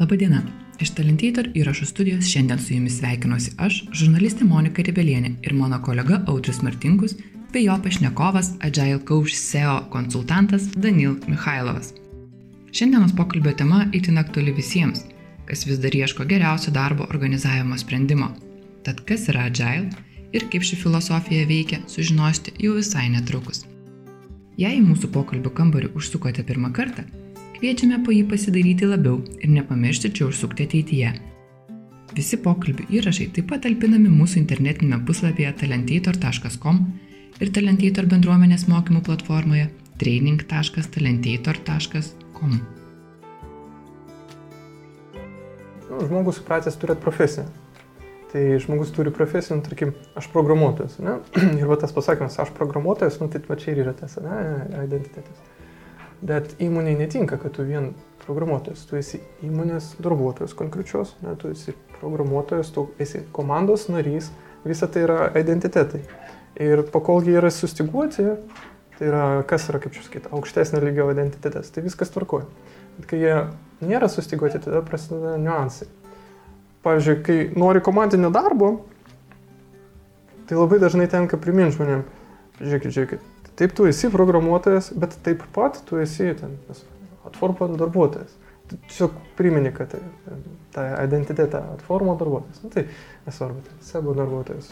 Labadiena. Iš Talentator įrašų studijos šiandien su jumis sveikinuosi aš, žurnalistė Monika Ribelienė ir mano kolega Audris Martinkus, bei jo pašnekovas Agile Coach SEO konsultantas Danil Mikhailovas. Šiandienos pokalbio tema itin aktuali visiems, kas vis dar ieško geriausio darbo organizavimo sprendimo. Tad kas yra Agile ir kaip ši filosofija veikia, sužinosite jau visai netrukus. Jei į mūsų pokalbio kambarį užsukote pirmą kartą, Kviečiame po jį pasidaryti labiau ir nepamiršti čia užsukti ateityje. Visi pokalbių įrašai taip pat talpinami mūsų internetinėme puslapyje talentator.com ir Talentator bendruomenės mokymų platformoje training.talentator.com. Nu, žmogus supratęs turėti profesiją. Tai žmogus turi profesiją, nu, tarkim, aš programuotojas. Ne? Ir va tas pasakymas, aš programuotojas, nu, tai va čia ir yra tas, ne, identitetas. Bet įmoniai netinka, kad tu vien programuotojas, tu esi įmonės darbuotojas konkrečios, ne, tu esi programuotojas, tu esi komandos narys, visa tai yra identitetai. Ir pakol jie yra sustiguoti, tai yra, kas yra, kaip čia sakyti, aukštesnio lygio identitetas, tai viskas tvarkoja. Bet kai jie nėra sustiguoti, tada prasideda niuansai. Pavyzdžiui, kai nori komandinio darbo, tai labai dažnai tenka priminti žmonėm, žiūrėkit, žiūrėkit, Taip, tu esi programuotojas, bet taip pat tu esi ten atformo darbuotojas. Tu tiesiog primeni, kad tą identitetą atformo darbuotojas. Nu, tai nesvarbu, tai sebo darbuotojas.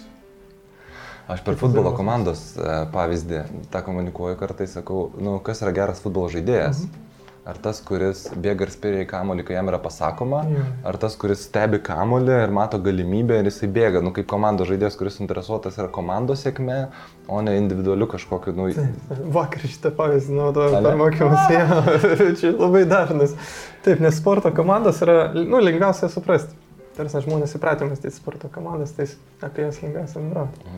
Aš per futbolo komandos e, pavyzdį tą komunikuoju kartais, sakau, nu, kas yra geras futbolo žaidėjas. Mhm Ar tas, kuris bėga ir spėria į kamolį, kai jam yra pasakoma, ar tas, kuris stebi kamolį ir mato galimybę ir jisai bėga, nu kaip komandos žaidėjas, kuris interesuotas yra komandos sėkme, o ne individualiu kažkokiu, nu... Vakar šitą pavyzdį naudojau per mokymus, čia labai dažnas. Taip, nes sporto komandos yra, nu, lengviausia suprasti. Tarsi žmonės įpratę mąstyti sporto komandas, tai apie jas lengviausia bendrauti.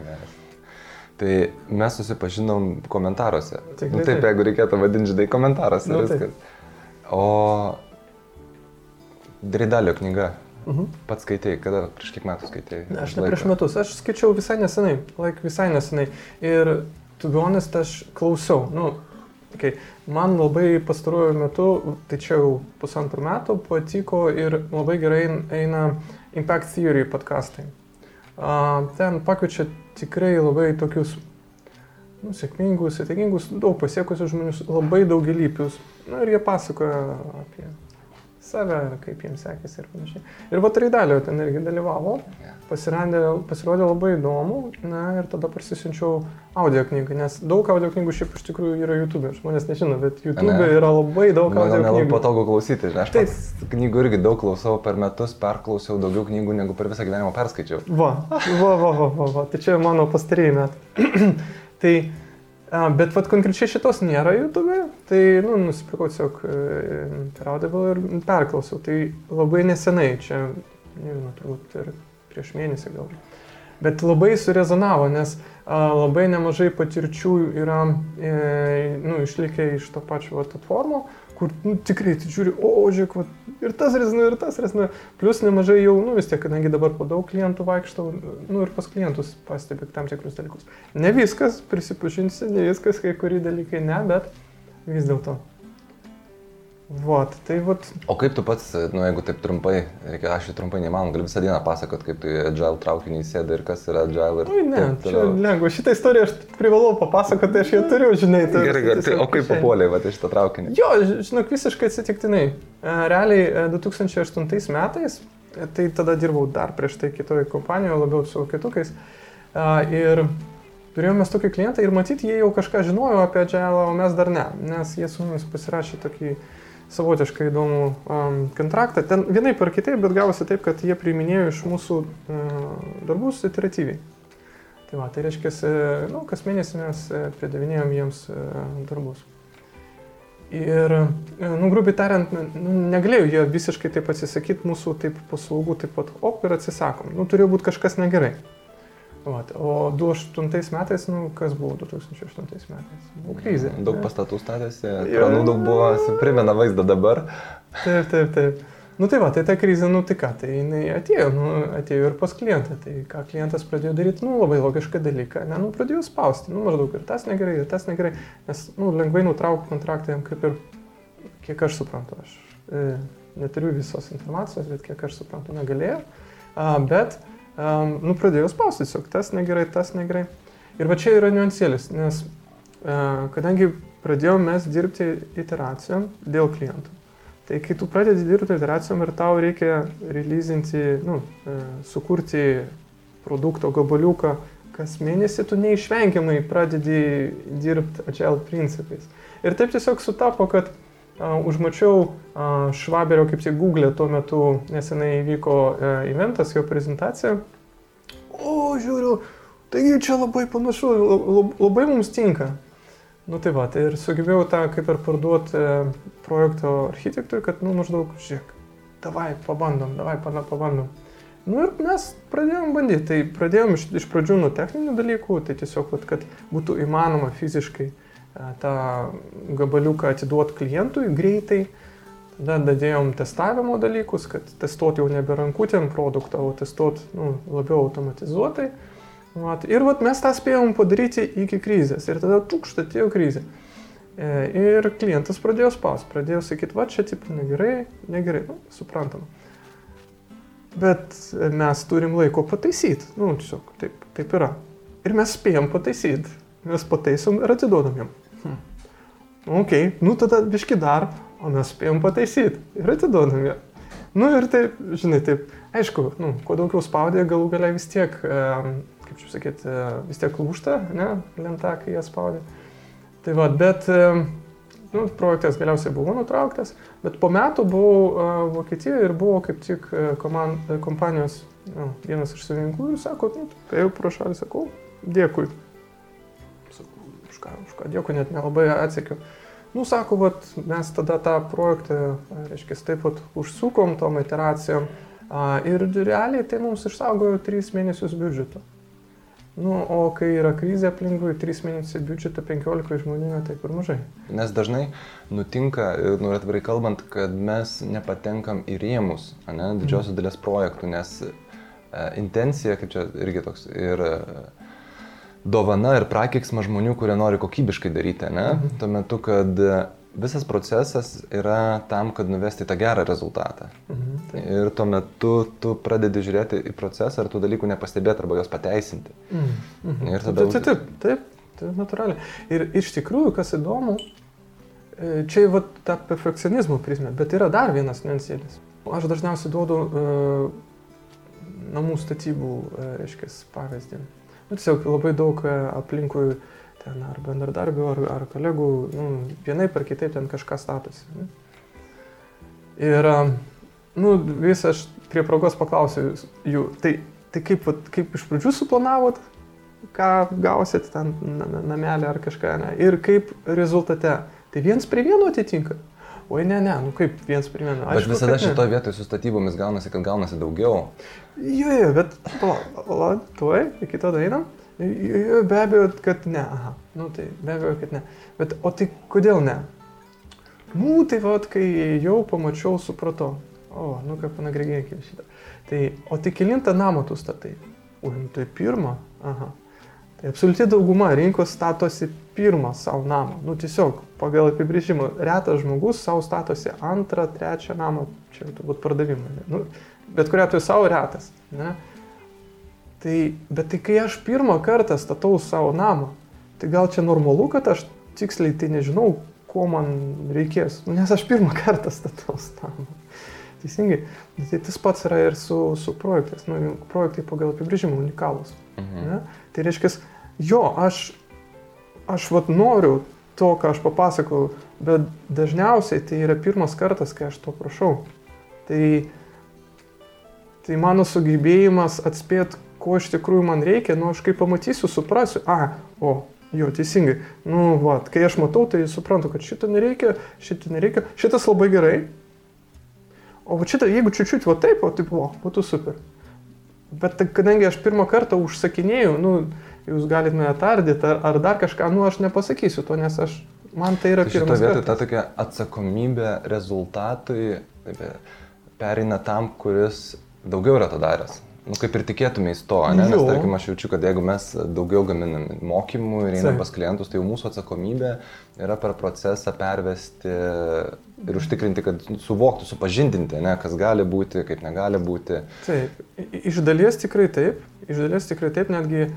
Tai mes susipažinom komentaruose. Tikrai, nu, taip, taip, jeigu reikėtų vadinti, žinai, komentaruose. Nu, viskas. Taip. O Dridalio knyga. Uh mhm. Pats skaitėjai, kada, prieš kiek metų skaitėjai? Ne, aš ne prieš metus, aš skaičiau visai nesenai, laik visai nesenai. Ir, tu bionest, aš klausiau. Nu, okay. Man labai pastaruoju metu, tai čia jau pusantrų metų, patiko ir labai gerai eina Impact Theory podcastai. Uh, ten pakviečia tikrai labai tokius nu, sėkmingus, sėkmingus, daug pasiekusius žmonius, labai daugelypius. Na ir jie pasakoja apie save, kaip jiems sekėsi ir panašiai. Ir va Raidalio ten irgi dalyvavo, pasirodė, pasirodė labai įdomu, na ir tada prisisinčiau audio knygą, nes daug audio knygų šiaip iš tikrųjų yra YouTube, žmonės nežino, bet YouTube ne. yra labai daug Man audio knygų. Man patogu klausyti, žinai, aš taip knygų irgi daug klausau per metus, perklausiau daugiau knygų negu per visą gyvenimą perskaičiau. Va, va, va, va, va, va. tai čia mano pastarėjai metai. Tai, bet vad konkrečiai šitos nėra YouTube, tai, nu, nusipirkau tiesiog per Audible ir perklausiau. Tai labai nesenai, čia, nežinau, turbūt ir prieš mėnesį gal. Bet labai surezonavo, nes a, labai nemažai patirčių yra e, nu, išlikę iš to pačio platformo, kur nu, tikrai tu žiūri, o, o žiūrėk, va, ir tas rezinu, ir tas rezinu. Plus nemažai jau, nu vis tiek, kadangi dabar po daug klientų vaikštau, nu ir pas klientus pastebi tam tikrus dalykus. Ne viskas, prisipažinsiu, ne viskas, kai kurie dalykai ne, bet vis dėlto. Vat, tai vat. O kaip tu pats, nu jeigu taip trumpai, reikia, aš jau trumpai neįmanau, galiu visą dieną pasakot, kaip tu Agile traukinį įsėdai ir kas yra Agile ir... Oi, ne, taip, čia lengva, šitą istoriją aš privalau papasakoti, aš jau turiu, žinai. Tai, gerai, gerai, tai, o kaip papuoliai va iš tą traukinį? Jo, žinok, visiškai atsitiktinai. E, realiai 2008 e, metais, e, tai tada dirbau dar prieš tai kitoje kompanijoje, labiau su kitukais. Ir turėjome tokį klientą ir matyti, jie jau kažką žinojo apie Agile, o mes dar ne, nes jie su mumis pasirašė tokį savotiškai įdomų um, kontraktą. Ten vienaip ar kitaip, bet gavosi taip, kad jie priiminėjo iš mūsų uh, darbus iteratyviai. Tai va, tai reiškia, nu, kas mėnesį mes e, pridavinėjom jiems darbus. Ir, e, nu, grubiai tariant, nu, negalėjau jie visiškai taip atsisakyti mūsų taip paslaugų, taip pat op ir atsisakom. Nu, turėjo būti kažkas negerai. Vat, o 2008 metais, nu, kas buvo 2008 metais? Buvo krizė. Daug ne? pastatų statėsi, kranų daug buvo, primena vaizdą dabar. Taip, taip, taip. Nu tai va, tai ta krizė, nu tai ką, tai jinai atėjo, nu, atėjo ir pas klientą. Tai ką klientas pradėjo daryti, nu labai logišką dalyką, ne, nu pradėjo spausti, nu maždaug ir tas negerai, ir tas negerai, nes, nu, lengvai nutraukti kontraktą jam kaip ir, kiek aš suprantu, aš e, neturiu visos informacijos, bet kiek aš suprantu, negalėjau. A, bet, a, nu, pradėjau spausti tiesiog, tas negerai, tas negerai. Ir va čia yra niuansėlis, nes a, kadangi pradėjome mes dirbti iteracijom dėl klientų. Tai kai tu pradedi dirbti iteracijom ir tau reikia releasinti, nu, e, sukurti produkto gabaliuką, kas mėnesį tu neišvengiamai pradedi dirbti agile principais. Ir taip tiesiog sutapo, kad uh, užmačiau uh, Švaberio, kaip tik Google tuo metu nesenai įvyko uh, eventas, jo prezentacija. O, žiūriu, taigi čia labai panašu, labai mums tinka. Nu tai va, tai ir sugebėjau tą kaip ir parduoti e, projekto architektui, kad, nu, maždaug, žiūrėk, davai, pabandom, davai, pabandom. Nu ir mes pradėjom bandyti. Tai pradėjom iš, iš pradžių nuo techninių dalykų, tai tiesiog, vat, kad būtų įmanoma fiziškai e, tą gabaliuką atiduoti klientui greitai. Tada dadėjom testavimo dalykus, kad testuoti jau nebe rankutėm produktą, o testuoti nu, labiau automatizuotai. Vat, ir vat, mes tą spėjom padaryti iki krizės. Ir tada tukšt atėjo krizė. E, ir klientas pradėjo spaus, pradėjo sakyti, va čia tipo negerai, negerai, nu, suprantam. Bet mes turim laiko pataisyti, nu, tiesiog taip, taip yra. Ir mes spėjom pataisyti, mes pataisom ir atiduodam jam. Hm. Ok, nu tada biški dar, o mes spėjom pataisyti ir atiduodam jam. Nu ir taip, žinai, taip, aišku, nu, kuo daugiau spaudė, galų galiai vis tiek um, kaip čia sakyti, e, vis tiek lūšta, ne, lenta, kai jie spaudė. Tai va, bet e, nu, projektas galiausiai buvo nutrauktas, bet po metų buvau uh, Vokietijoje ir buvo kaip tik koman, kompanijos nu, vienas iš savininkų ir sako, nu, ėjau pro šalį, sakau, dėkui. Už ką, už ką, dėkui, net nelabai atsekiu. Nu, sako, vat, mes tada tą projektą, reiškia, taip pat užsukom tom iteracijom a, ir realiai tai mums išsaugojo 3 mėnesius biudžeto. Nu, o kai yra krizė aplinkui, 3 mėnesiai biudžeto 15 žmonių netaip ir mažai. Nes dažnai nutinka, nu atvirai kalbant, kad mes nepatenkam į rėmus, ne, didžiosios dalies projektų, nes e, intencija, kaip čia irgi toks, ir e, dovana ir prakeiksma žmonių, kurie nori kokybiškai daryti, ne, mhm. tuo metu, kad visas procesas yra tam, kad nuvesti tą gerą rezultatą. Mhm, taip. ir tuo metu tu pradedi žiūrėti į procesą ir tų dalykų nepastebėti arba juos pateisinti. Mhm. Mhm. Ir tada... Taip, taip, taip, taip, natūraliai. Ir iš tikrųjų, kas įdomu, e, čia va ta perfekcionizmo prizmė, bet yra dar vienas niuansėlis. Aš dažniausiai duodu uh, namų statybų, uh, reiškia, pavyzdį. Nu, tiesiog labai daug uh, aplinkui ten ar bendradarbių, ar, ar kolegų, nu, vienai per kitaip ten kažką statosi. Ne? Ir, nu, vis aš prie progos paklausiu jų, tai, tai kaip, kaip iš pradžių suplanavot, ką gausit ten namelį ar kažką, ne? ir kaip rezultate. Tai viens prie vieno atitinka. Oi, ne, ne, nu kaip viens prie vieno. Bet Aišku, visada šitoje vietoje su statybomis gaunasi, kad gaunasi daugiau. Jo, jo, bet, pala, tuoj, iki to einam. Be abejo, kad ne. Aha, nu tai be abejo, kad ne. Bet o tai kodėl ne? Nu, tai vad, kai jau pamačiau, supratau. O, nu ką panagrėgėkime šitą. Tai, o tai kilintą namą tu statai? Ui, nu tai pirmą. Aha. Tai absoliuti dauguma rinkos statosi pirmą savo namą. Nu tiesiog pagal apibrėžimą. Retas žmogus savo statosi antrą, trečią namą. Čia turbūt pardavimai. Nu, bet kuriuo atveju savo retas. Ne? Tai, bet tai kai aš pirmą kartą statau savo namą, tai gal čia normalu, kad aš tiksliai tai nežinau, ko man reikės, nu, nes aš pirmą kartą statau namą. Teisingai. Tai tas pats yra ir su, su projektais. Nu, projektai pagal apibrėžimą unikalūs. Mhm. Ne? Tai reiškia, jo, aš, aš vat noriu to, ką aš papasakau, bet dažniausiai tai yra pirmas kartas, kai aš to prašau. Tai, tai mano sugebėjimas atspėti, ko iš tikrųjų man reikia, nu aš kai pamatysiu, suprasiu, a, o, jo, teisingai, nu, va, kai aš matau, tai suprantu, kad šito nereikia, šito nereikia, šitas labai gerai, o šitą, jeigu čiūčiut, va taip, o taip, o, būtų super. Bet kadangi aš pirmą kartą užsakinėjau, nu, jūs galite mane tardyti ar, ar dar kažką, nu, aš nepasakysiu to, nes aš, man tai yra tai pirmas. Šitoje vietoje ta tokia atsakomybė rezultatui pereina tam, kuris daugiau yra to daręs. Nu, kaip ir tikėtumės to, ne? nes tarkim aš jaučiu, kad jeigu mes daugiau gaminam mokymų ir einam pas klientus, tai jau mūsų atsakomybė yra per procesą pervesti ir užtikrinti, kad suvoktų, supažindinti, ne, kas gali būti, kaip negali būti. Taip, iš dalies tikrai taip, iš dalies tikrai taip, netgi,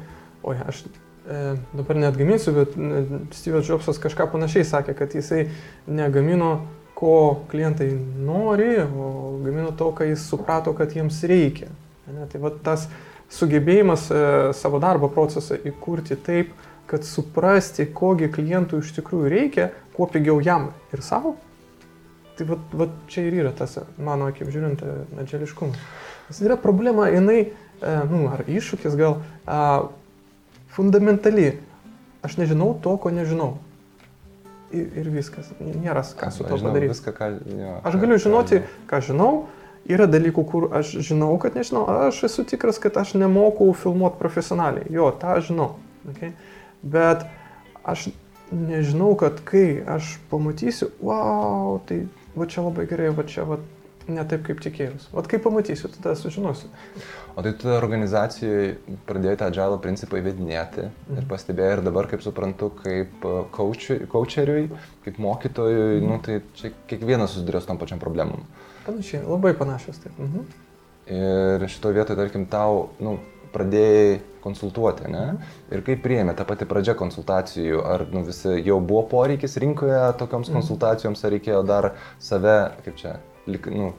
oi, aš e, dabar net gaminsiu, bet e, Steve'as Jobsas kažką panašiai sakė, kad jisai negamino ko klientai nori, o gamino to, ką jis suprato, kad jiems reikia. Ne, tai va tas sugebėjimas e, savo darbo procesą įkurti taip, kad suprasti, kogi klientui iš tikrųjų reikia, kuo pigiau jam ir savo. Tai va, va čia ir yra tas, mano akim žiūrint, e, medžiališkumas. Nes yra problema, jinai, e, nu, ar iššūkis gal, a, fundamentali. Aš nežinau to, ko nežinau. Ir, ir viskas. Nėra ką su to padaryti. Viską, ką, jo, aš galiu žinoti, ką žinau, Yra dalykų, kur aš žinau, kad nežinau, aš esu tikras, kad aš nemoku filmuoti profesionaliai. Jo, tą aš žinau. Okay? Bet aš nežinau, kad kai aš pamatysiu, wow, tai va čia labai gerai, va čia va ne taip, kaip tikėjausi. O kai pamatysiu, tada sužinosiu. O tai tu organizacijoje pradėjai tą džalo principą įvedinėti mhm. ir pastebėjai ir dabar, kaip suprantu, kaip coacheriui, kaip mokytojui, mhm. nu, tai čia kiekvienas susidurės tom pačiam problemom. Panašiai, labai panašios taip. Mhm. Ir šitoje vietoje, tarkim, tau, nu, pradėjai konsultuoti, ne? Mhm. Ir kaip priėmė ta pati pradžia konsultacijų, ar nu, visi jau buvo poreikis rinkoje tokioms mhm. konsultacijoms, ar reikėjo dar save, kaip čia, nu,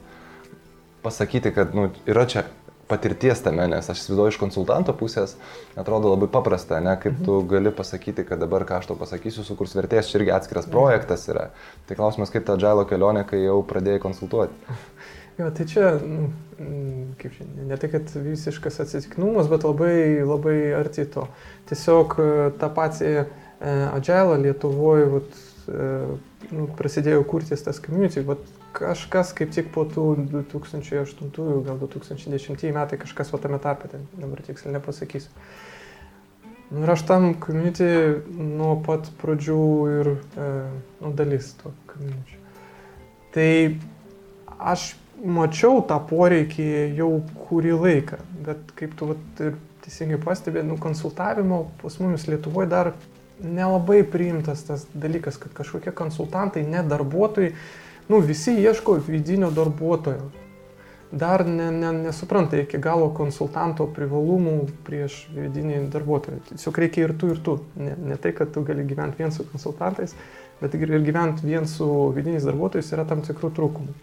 pasakyti, kad nu, yra čia patirties tame, nes aš įsivaizduoju iš konsultanto pusės, atrodo labai paprasta, ne, kaip tu mhm. gali pasakyti, kad dabar ką aš tau pasakysiu, sukurs vertės, čia irgi atskiras projektas yra. Tai klausimas, kaip ta džailo kelionė, kai jau pradėjai konsultuoti. Jo, tai čia, nu, kaip šiandien, ne tai, kad visiškas atsitiknumas, bet labai, labai arti to. Tiesiog e, tą patį e, Agile Lietuvoje, vat, e, nu, prasidėjo kurtis tas community, vat, kažkas kaip tik po tų 2008, gal 2010 metai kažkas va tame tarpe, ten dabar tiksliai nepasakysiu. Nu, ir aš tam community nuo pat pradžių ir e, nu, dalis to community. Tai aš mačiau tą poreikį jau kurį laiką, bet kaip tu vat, ir teisingai pastebė, nu, konsultavimo pas mumis Lietuvoje dar nelabai priimtas tas dalykas, kad kažkokie konsultantai, ne darbuotojai, nu, visi ieško vidinio darbuotojo. Dar ne, ne, nesupranta iki galo konsultanto privalumų prieš vidinį darbuotoją. Tiesiog reikia ir tu, ir tu. Ne, ne tai, kad tu gali gyventi vien su konsultantais, bet ir gyventi vien su vidiniais darbuotojais yra tam tikrų trūkumų.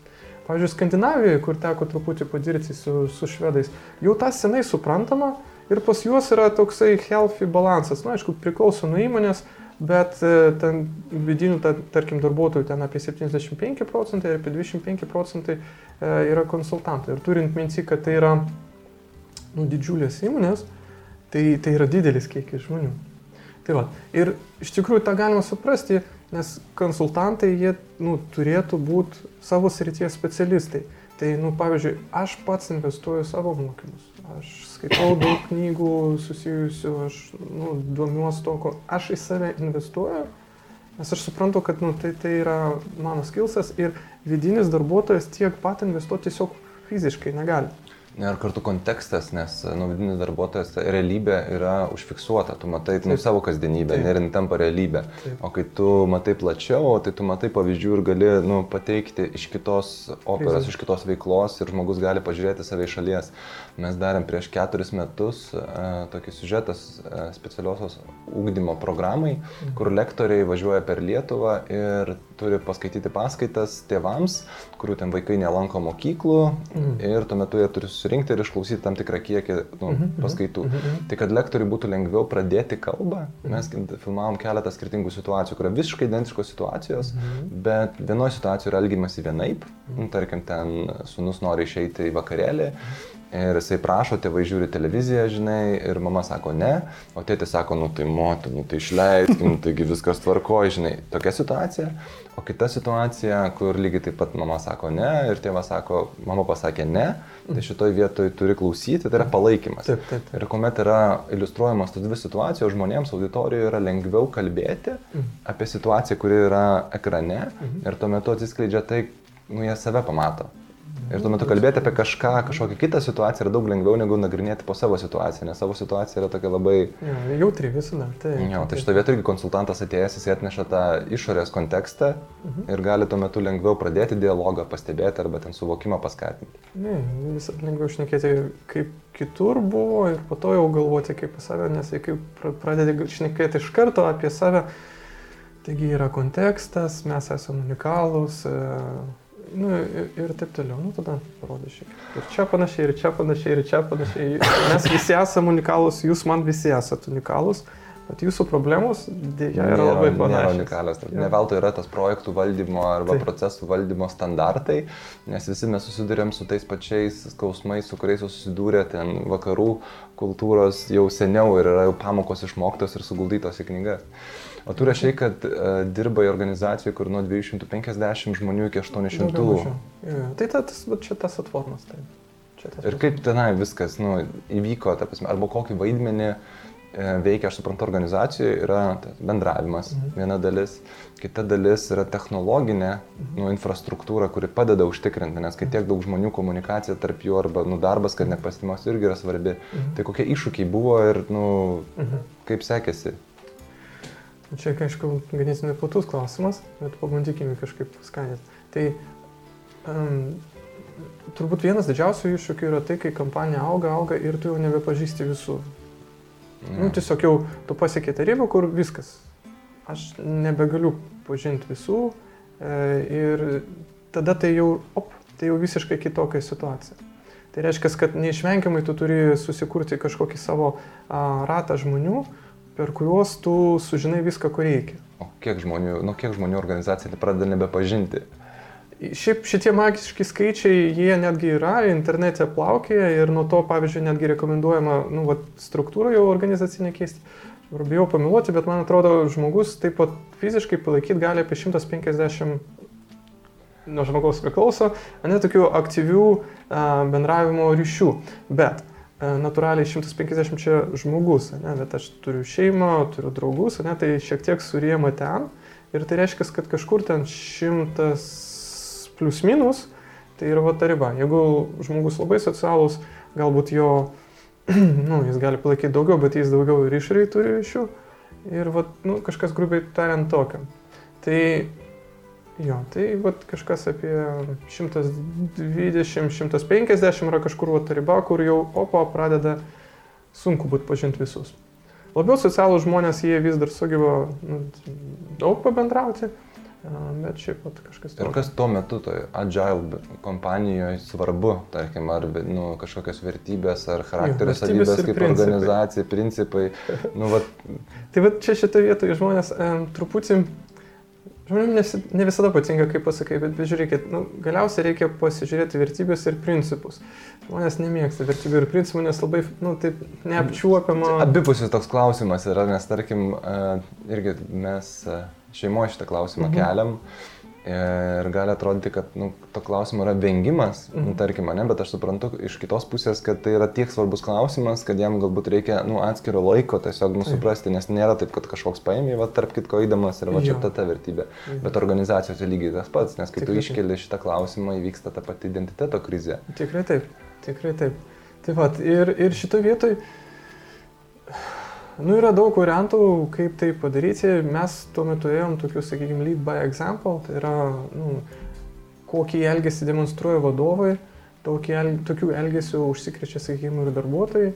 Pavyzdžiui, Skandinavijoje, kur teko truputį padirbti su, su švedais, jau tas senai suprantama ir pas juos yra toksai healthy balansas. Na, aišku, priklauso nuo įmonės, bet e, ten vidinių, ta, tarkim, darbuotojų ten apie 75 procentai ir apie 25 procentai e, yra konsultantai. Ir turint minti, kad tai yra nu, didžiulės įmonės, tai, tai yra didelis kiekis žmonių. Tai va, ir iš tikrųjų tą galima suprasti, nes konsultantai, jie nu, turėtų būti savo srities specialistai. Tai, nu, pavyzdžiui, aš pats investuoju savo mokymus. Aš skaitau daug knygų susijusių, aš nu, domiuosi to, ko aš į save investuoju, nes aš suprantu, kad nu, tai, tai yra mano skilsas ir vidinis darbuotojas tiek pat investuoti tiesiog fiziškai negali. Ir kartu kontekstas, nes nu, vidinis darbuotojas realybė yra užfiksuota, tu matai nu, savo kasdienybę Taip. ir jin tampa realybė. Taip. O kai tu matai plačiau, tai tu matai pavyzdžių ir gali nu, pateikti iš kitos operos, Taip. iš kitos veiklos ir žmogus gali pažiūrėti save iš šalies. Mes darėm prieš keturis metus uh, tokį siužetas uh, specialiosios ūkdymo programai, mhm. kur lektoriai važiuoja per Lietuvą ir turi paskaityti paskaitas tėvams, kurių ten vaikai nelanko mokyklų mhm. ir tuo metu jie turi susirinkti ir išklausyti tam tikrą kiekį nu, mhm. mhm paskaitų. Mhm, mhm. Tai kad lektoriui būtų lengviau pradėti kalbą, mes filmavom keletą skirtingų situacijų, kur yra visiškai identiškos situacijos, mhm. bet vienoje situacijoje yra elgimasi vienaip, nu, tarkim, ten sunus nori išeiti į vakarėlį. Mhm Ir jisai prašo, tėvai žiūri televiziją, žinai, ir mama sako ne, o tėtis sako, nu tai motina, nu tai išleisk, nu taigi viskas tvarkoja, žinai. Tokia situacija. O kita situacija, kur lygiai taip pat mama sako ne ir tėvas sako, mama pasakė ne, tai šitoj vietoj turi klausyti, tai yra palaikymas. Taip, taip. Ir kuomet yra iliustruojamos tos dvi situacijos, žmonėms auditorijoje yra lengviau kalbėti mhm. apie situaciją, kuri yra ekrane mhm. ir tuo metu atsiskleidžia tai, nu jie save pamato. Ir tuo metu kalbėti apie kažką, kažkokią kitą situaciją yra daug lengviau negu nagrinėti po savo situaciją, nes savo situacija yra tokia labai... Ja, jautri visada. Tai, jo, tai šito vietoj irgi konsultantas atėjęs, jis atneša tą išorės kontekstą mhm. ir gali tuo metu lengviau pradėti dialogą, pastebėti arba ten suvokimą paskatinti. Ne, visada lengviau šnekėti, kaip kitur buvo ir po to jau galvoti kaip apie save, nes kai pradedi šnekėti iš karto apie save, taigi yra kontekstas, mes esame unikalūs. E, Nu, ir, ir taip toliau, nu tada tiek. Ir čia panašiai, ir čia panašiai, ir čia panašiai. Mes visi esame unikalūs, jūs man visi esate unikalūs, bet jūsų problemos dėja yra nėra, labai panašios. Unikalios. Ne veltui yra tas projektų valdymo arba taip. procesų valdymo standartai, nes visi mes susidurėm su tais pačiais skausmais, su kuriais susidūrė ten vakarų kultūros jau seniau ir yra jau pamokos išmoktos ir suguldytos į knygas. O tu rašai, kad uh, dirbai organizacijoje, kur nuo 250 žmonių iki 800. Ja, ja. Tai tas, čia tas atformas. Tai. Tas ir kaip tenai viskas nu, įvyko, prasme, arba kokį vaidmenį e, veikia, aš suprantu, organizacijoje yra bendravimas mhm. viena dalis, kita dalis yra technologinė mhm. nu, infrastruktūra, kuri padeda užtikrinti, nes kai tiek daug žmonių komunikacija tarp jų arba nu, darbas, kad nepasimas irgi yra svarbi. Mhm. Tai kokie iššūkiai buvo ir nu, mhm. kaip sekėsi Čia, aišku, ganėtinai platus klausimas, bet pabandykime kažkaip skatinti. Tai um, turbūt vienas didžiausių iššūkių yra tai, kai kompanija auga, auga ir tu jau nebepažįsti visų. Mm. Nu, tiesiog jau tu pasiekė tą ribą, kur viskas. Aš nebegaliu pažinti visų e, ir tada tai jau, op, tai jau visiškai kitokia situacija. Tai reiškia, kad neišvengiamai tu turi susikurti kažkokį savo a, ratą žmonių, per kuriuos tu sužinai viską, ko reikia. O kiek žmonių, nu kiek žmonių organizacija pradeda nebepažinti? Šiaip šitie magiški skaičiai, jie netgi yra, internete plaukėja ir nuo to, pavyzdžiui, netgi rekomenduojama nu, vat, struktūrą jau organizacinę keisti. Bijau pamiluoti, bet man atrodo, žmogus taip pat fiziškai palaikyti gali apie 150 nuo žmogaus priklauso, ne tokių aktyvių a, bendravimo ryšių. Bet natūraliai 150 žmogus, ne, bet aš turiu šeimą, turiu draugus, ne, tai šiek tiek surėma ten ir tai reiškia, kad kažkur ten 100 plus minus, tai yra va ta riba. Jeigu žmogus labai socialus, galbūt jo, nu, jis gali palaikyti daugiau, bet jis daugiau ir išrai turi ryšių ir va, nu, kažkas grubiai tariant tokio. Tai Jo, tai vat, kažkas apie 120-150 yra kažkur vat, riba, kur jau opo pradeda sunku būti pažinti visus. Labiau socialūs žmonės, jie vis dar sugeba nu, daug pabendrauti, bet šiaip pat kažkas. Ir kas tuo metu toje agile kompanijoje svarbu, tarkim, ar nu, kažkokios vertybės, ar charakterio savybės kaip principai. organizacija, principai. Nu, vat... tai va čia šitoje vietoje žmonės um, truputį Žmonėms ne visada patinka, kaip pasakai, bet, bet žiūrėkit, nu, galiausiai reikia pasižiūrėti vertybės ir principus. Žmonės nemėgsta vertybių ir principų, nes labai, nu, taip neapčiuopiama. Abipusis toks klausimas yra, nes, tarkim, irgi mes šeimoje šitą klausimą mhm. keliam. Ir gali atrodyti, kad nu, to klausimo yra vengimas, nu, tarkim, ne, bet aš suprantu iš kitos pusės, kad tai yra tiek svarbus klausimas, kad jam galbūt reikia nu, atskiro laiko tiesiog nu, suprasti, nes nėra taip, kad kažkoks paėmė, va, tarp kitko įdamas ir va čia ta ta vertybė. Jo. Bet organizacijose lygiai tas pats, nes kai tikrai tu iškeli šitą klausimą, įvyksta ta pati identiteto krizė. Tikrai taip, tikrai taip. Taip pat ir, ir šitoje vietoje Nu, yra daug variantų, kaip tai padaryti. Mes tuo metu ėjom tokiu, sakykime, lead by example, tai yra, nu, kokį elgesį demonstruoja vadovai, el, tokių elgesių užsikrečia, sakykime, ir darbuotojai.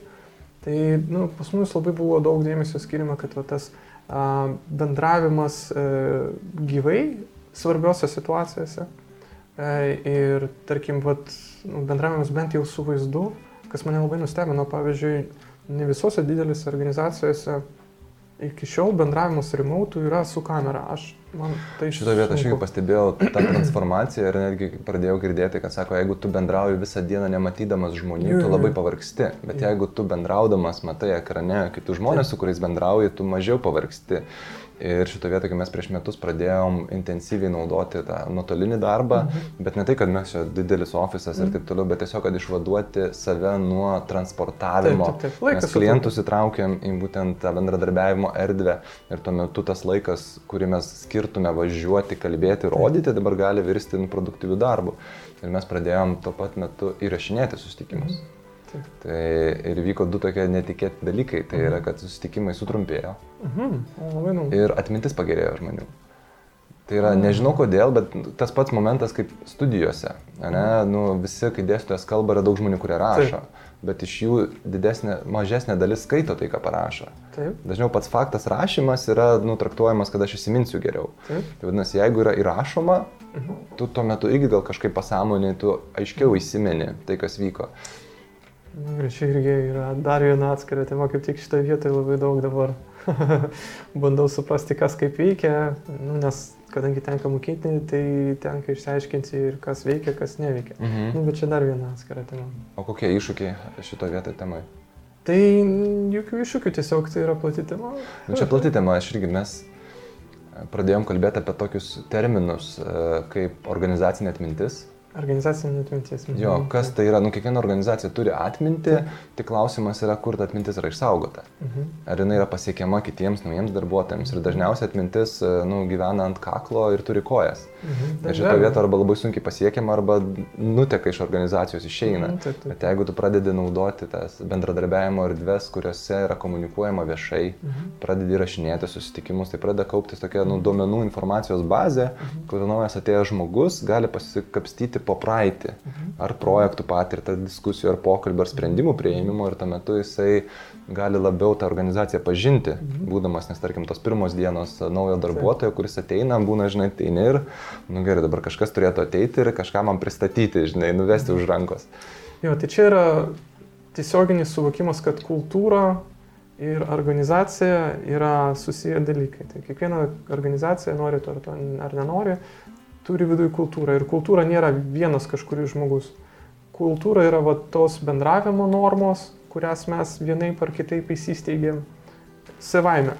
Tai nu, pas mus labai buvo daug dėmesio skiriama, kad va, tas a, bendravimas a, e, gyvai svarbiose situacijose a, e, ir, tarkim, vat, nu, bendravimas bent jau su vaizdu, kas mane labai nustebino, pavyzdžiui, ne visose didelėse organizacijose iki šiol bendravimas remote yra su kamera. Aš man tai Šitą vietą aš irgi pastebėjau tą transformaciją ir netgi pradėjau girdėti, kad sako, jeigu tu bendrauji visą dieną nematydamas žmonių, tu labai pavargsti. Bet jeigu tu bendraudamas matai ekrane kitus žmonės, su kuriais bendrauji, tu mažiau pavargsti. Ir šito vietoje, kai mes prieš metus pradėjom intensyviai naudoti tą nuotolinį darbą, mhm. bet ne tai, kad mes čia didelis ofisas mhm. ir taip toliau, bet tiesiog, kad išvaduoti save nuo transportavimo. Taip, taip, taip. Laikas mes klientus įtraukėm į būtent tą bendradarbiavimo erdvę ir tuo metu tas laikas, kurį mes skirtume važiuoti, kalbėti, rodyti, dabar gali virsti produktyvių darbų. Ir mes pradėjom tuo pat metu įrašinėti susitikimus. Mhm. Taip. Tai ir vyko du tokie netikėti dalykai. Tai yra, kad susitikimai sutrumpėjo. Mhm. O, ir atmintis pagerėjo žmonių. Tai yra, nežinau kodėl, bet tas pats momentas kaip studijose. Ne? Nu, visi, kai dėstytojas kalba, yra daug žmonių, kurie rašo. Taip. Bet iš jų didesnė, mažesnė dalis skaito tai, ką parašo. Taip. Dažniau pats faktas rašymas yra nu, traktuojamas, kad aš įsiminsiu geriau. Taip. Tai vadinasi, jeigu yra įrašoma, mhm. tu tuo metu irgi gal kažkaip pasąmonė, tu aiškiau įsimeni tai, kas vyko. Ir čia irgi yra dar viena atskira tema, kaip tik šitoje vietoje labai daug dabar bandau suprasti, kas kaip veikia, nu, nes kadangi tenka mokėti, tai tenka išsiaiškinti ir kas veikia, kas neveikia. Mhm. Nu, bet čia dar viena atskira tema. O kokie iššūkiai šito vietoje temai? Tai jokių iššūkių, tiesiog tai yra plati tema. Nu, čia plati tema, aš irgi mes pradėjom kalbėti apie tokius terminus kaip organizacinė atmintis, Organizacinė atmintis. Jo, kas tai yra, nu, kiekviena organizacija turi atminti, tik klausimas yra, kur ta atmintis yra išsaugota. Mhm. Ar jinai yra pasiekiama kitiems naujiems darbuotojams. Ir dažniausiai atmintis, e, nu, gyvena ant kaklo ir turi kojas. Mhm. Ir šitą vietą arba labai sunkiai pasiekiama, arba nuteka iš organizacijos, išeina. Mhm, taip, taip. Bet jeigu tu pradedi naudoti tas bendradarbiavimo erdves, kuriuose yra komunikuojama viešai, mhm. pradedi rašinėti susitikimus, tai pradeda kauptis tokia, nu, duomenų informacijos bazė, mhm. kur naujas atėjęs žmogus gali pasikapstyti po praeitį, mhm. ar projektų patirtą, diskusijų, ar pokalbio, ar sprendimų prieimimo ir tuo metu jisai gali labiau tą organizaciją pažinti, mhm. būdamas, nes tarkim tos pirmos dienos naujo darbuotojo, kuris ateina, būna, žinai, ateini ir, nu gerai, dabar kažkas turėtų ateiti ir kažką man pristatyti, žinai, nuvesti mhm. už rankos. Jo, tai čia yra tiesioginis suvokimas, kad kultūra ir organizacija yra susiję dalykai. Tai kiekviena organizacija, nori to ar, to, ar nenori, turi viduje kultūrą. Ir kultūra nėra vienas kažkuris žmogus. Kultūra yra va, tos bendravimo normos, kurias mes vienaip ar kitaip įsisteigėm savaime.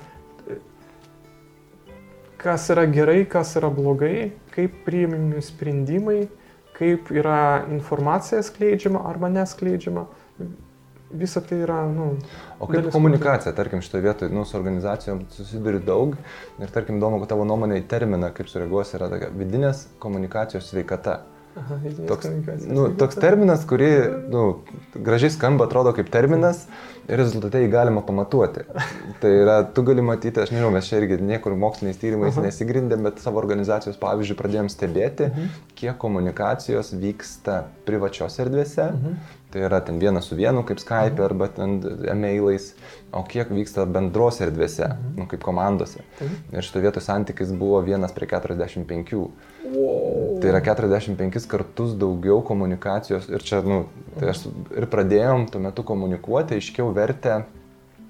Kas yra gerai, kas yra blogai, kaip priimami sprendimai, kaip yra informacija skleidžiama arba neskleidžiama visa tai yra, nu. O kaip komunikacija, tarkim, šitoje vietoje, nu, su organizacijom susiduri daug ir, tarkim, įdomu, kad tavo nuomonė į terminą, kaip sureaguos, yra tokia vidinės komunikacijos sveikata. Aha, toks, nu, toks terminas, kurį nu, gražiai skamba, atrodo kaip terminas ir rezultate jį galima pamatuoti. Tai yra, tu gali matyti, aš nežinau, mes čia irgi niekur moksliniais tyrimais Aha. nesigrindėm, bet savo organizacijos pavyzdžių pradėjom stebėti, mhm. kiek komunikacijos vyksta privačiose erdvėse. Mhm Tai yra ten vienas su vienu, kaip Skype mhm. arba ten e-mailais, o kiek vyksta bendros erdvėse, mhm. nu, kaip komandose. Mhm. Ir šito vietos santykis buvo vienas prie 45. Wow. Tai yra 45 kartus daugiau komunikacijos ir čia, nu, tai aš ir pradėjom tuo metu komunikuoti, aiškiau vertę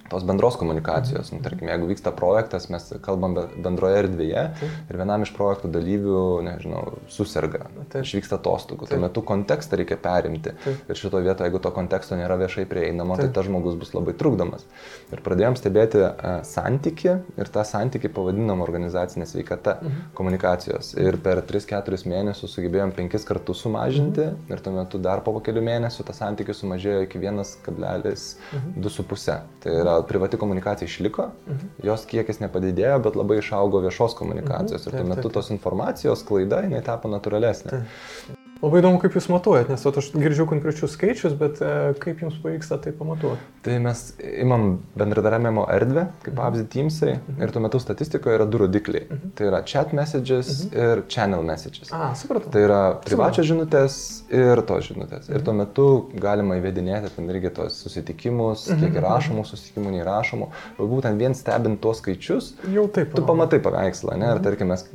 tos bendros komunikacijos. Nu, tarkim, jeigu vyksta projektas, mes kalbam bendroje erdvėje Taip. ir vienam iš projektų dalyvių, nežinau, susirga, išvyksta atostogų. Tuo metu kontekstą reikia perimti. Taip. Ir šito vietoje, jeigu to konteksto nėra viešai prieinamo, tai Taip. tai tas žmogus bus labai trukdomas. Ir pradėjom stebėti uh, santyki ir tą santyki pavadinom organizacinė sveikata mhm. komunikacijos. Ir per 3-4 mėnesius sugebėjom 5 kartus sumažinti mhm. ir tuo metu dar po kelių mėnesių tas santykis sumažėjo iki 1,2,5. Mhm. Tai yra privati komunikacija išliko, mhm. jos kiekis nepadidėjo, bet labai išaugo viešos komunikacijos mhm. ir tuo metu tos informacijos klaida, jinai tapo natūralesnė. Taip. Labai įdomu, kaip jūs matuojat, nes aš girdžiu konkrečius skaičius, bet e, kaip jums pavyksta tai pamatuoti? Tai mes imam bendradarbiavimo erdvę, kaip mhm. pavyzdį Teamsai, mhm. ir tuo metu statistikoje yra du rodikliai. Mhm. Tai yra chat messages mhm. ir channel messages. A, supratau. Tai yra privačios žinutės ir tos žinutės. Mhm. Ir tuo metu galima įvedinėti ten irgi tos susitikimus, mhm. kiek įrašomų susitikimų, neįrašomų. Būtent vien stebint tuos skaičius, jau taip. Tu pamatai paveikslą, ne? Ir mhm. tarkim, mes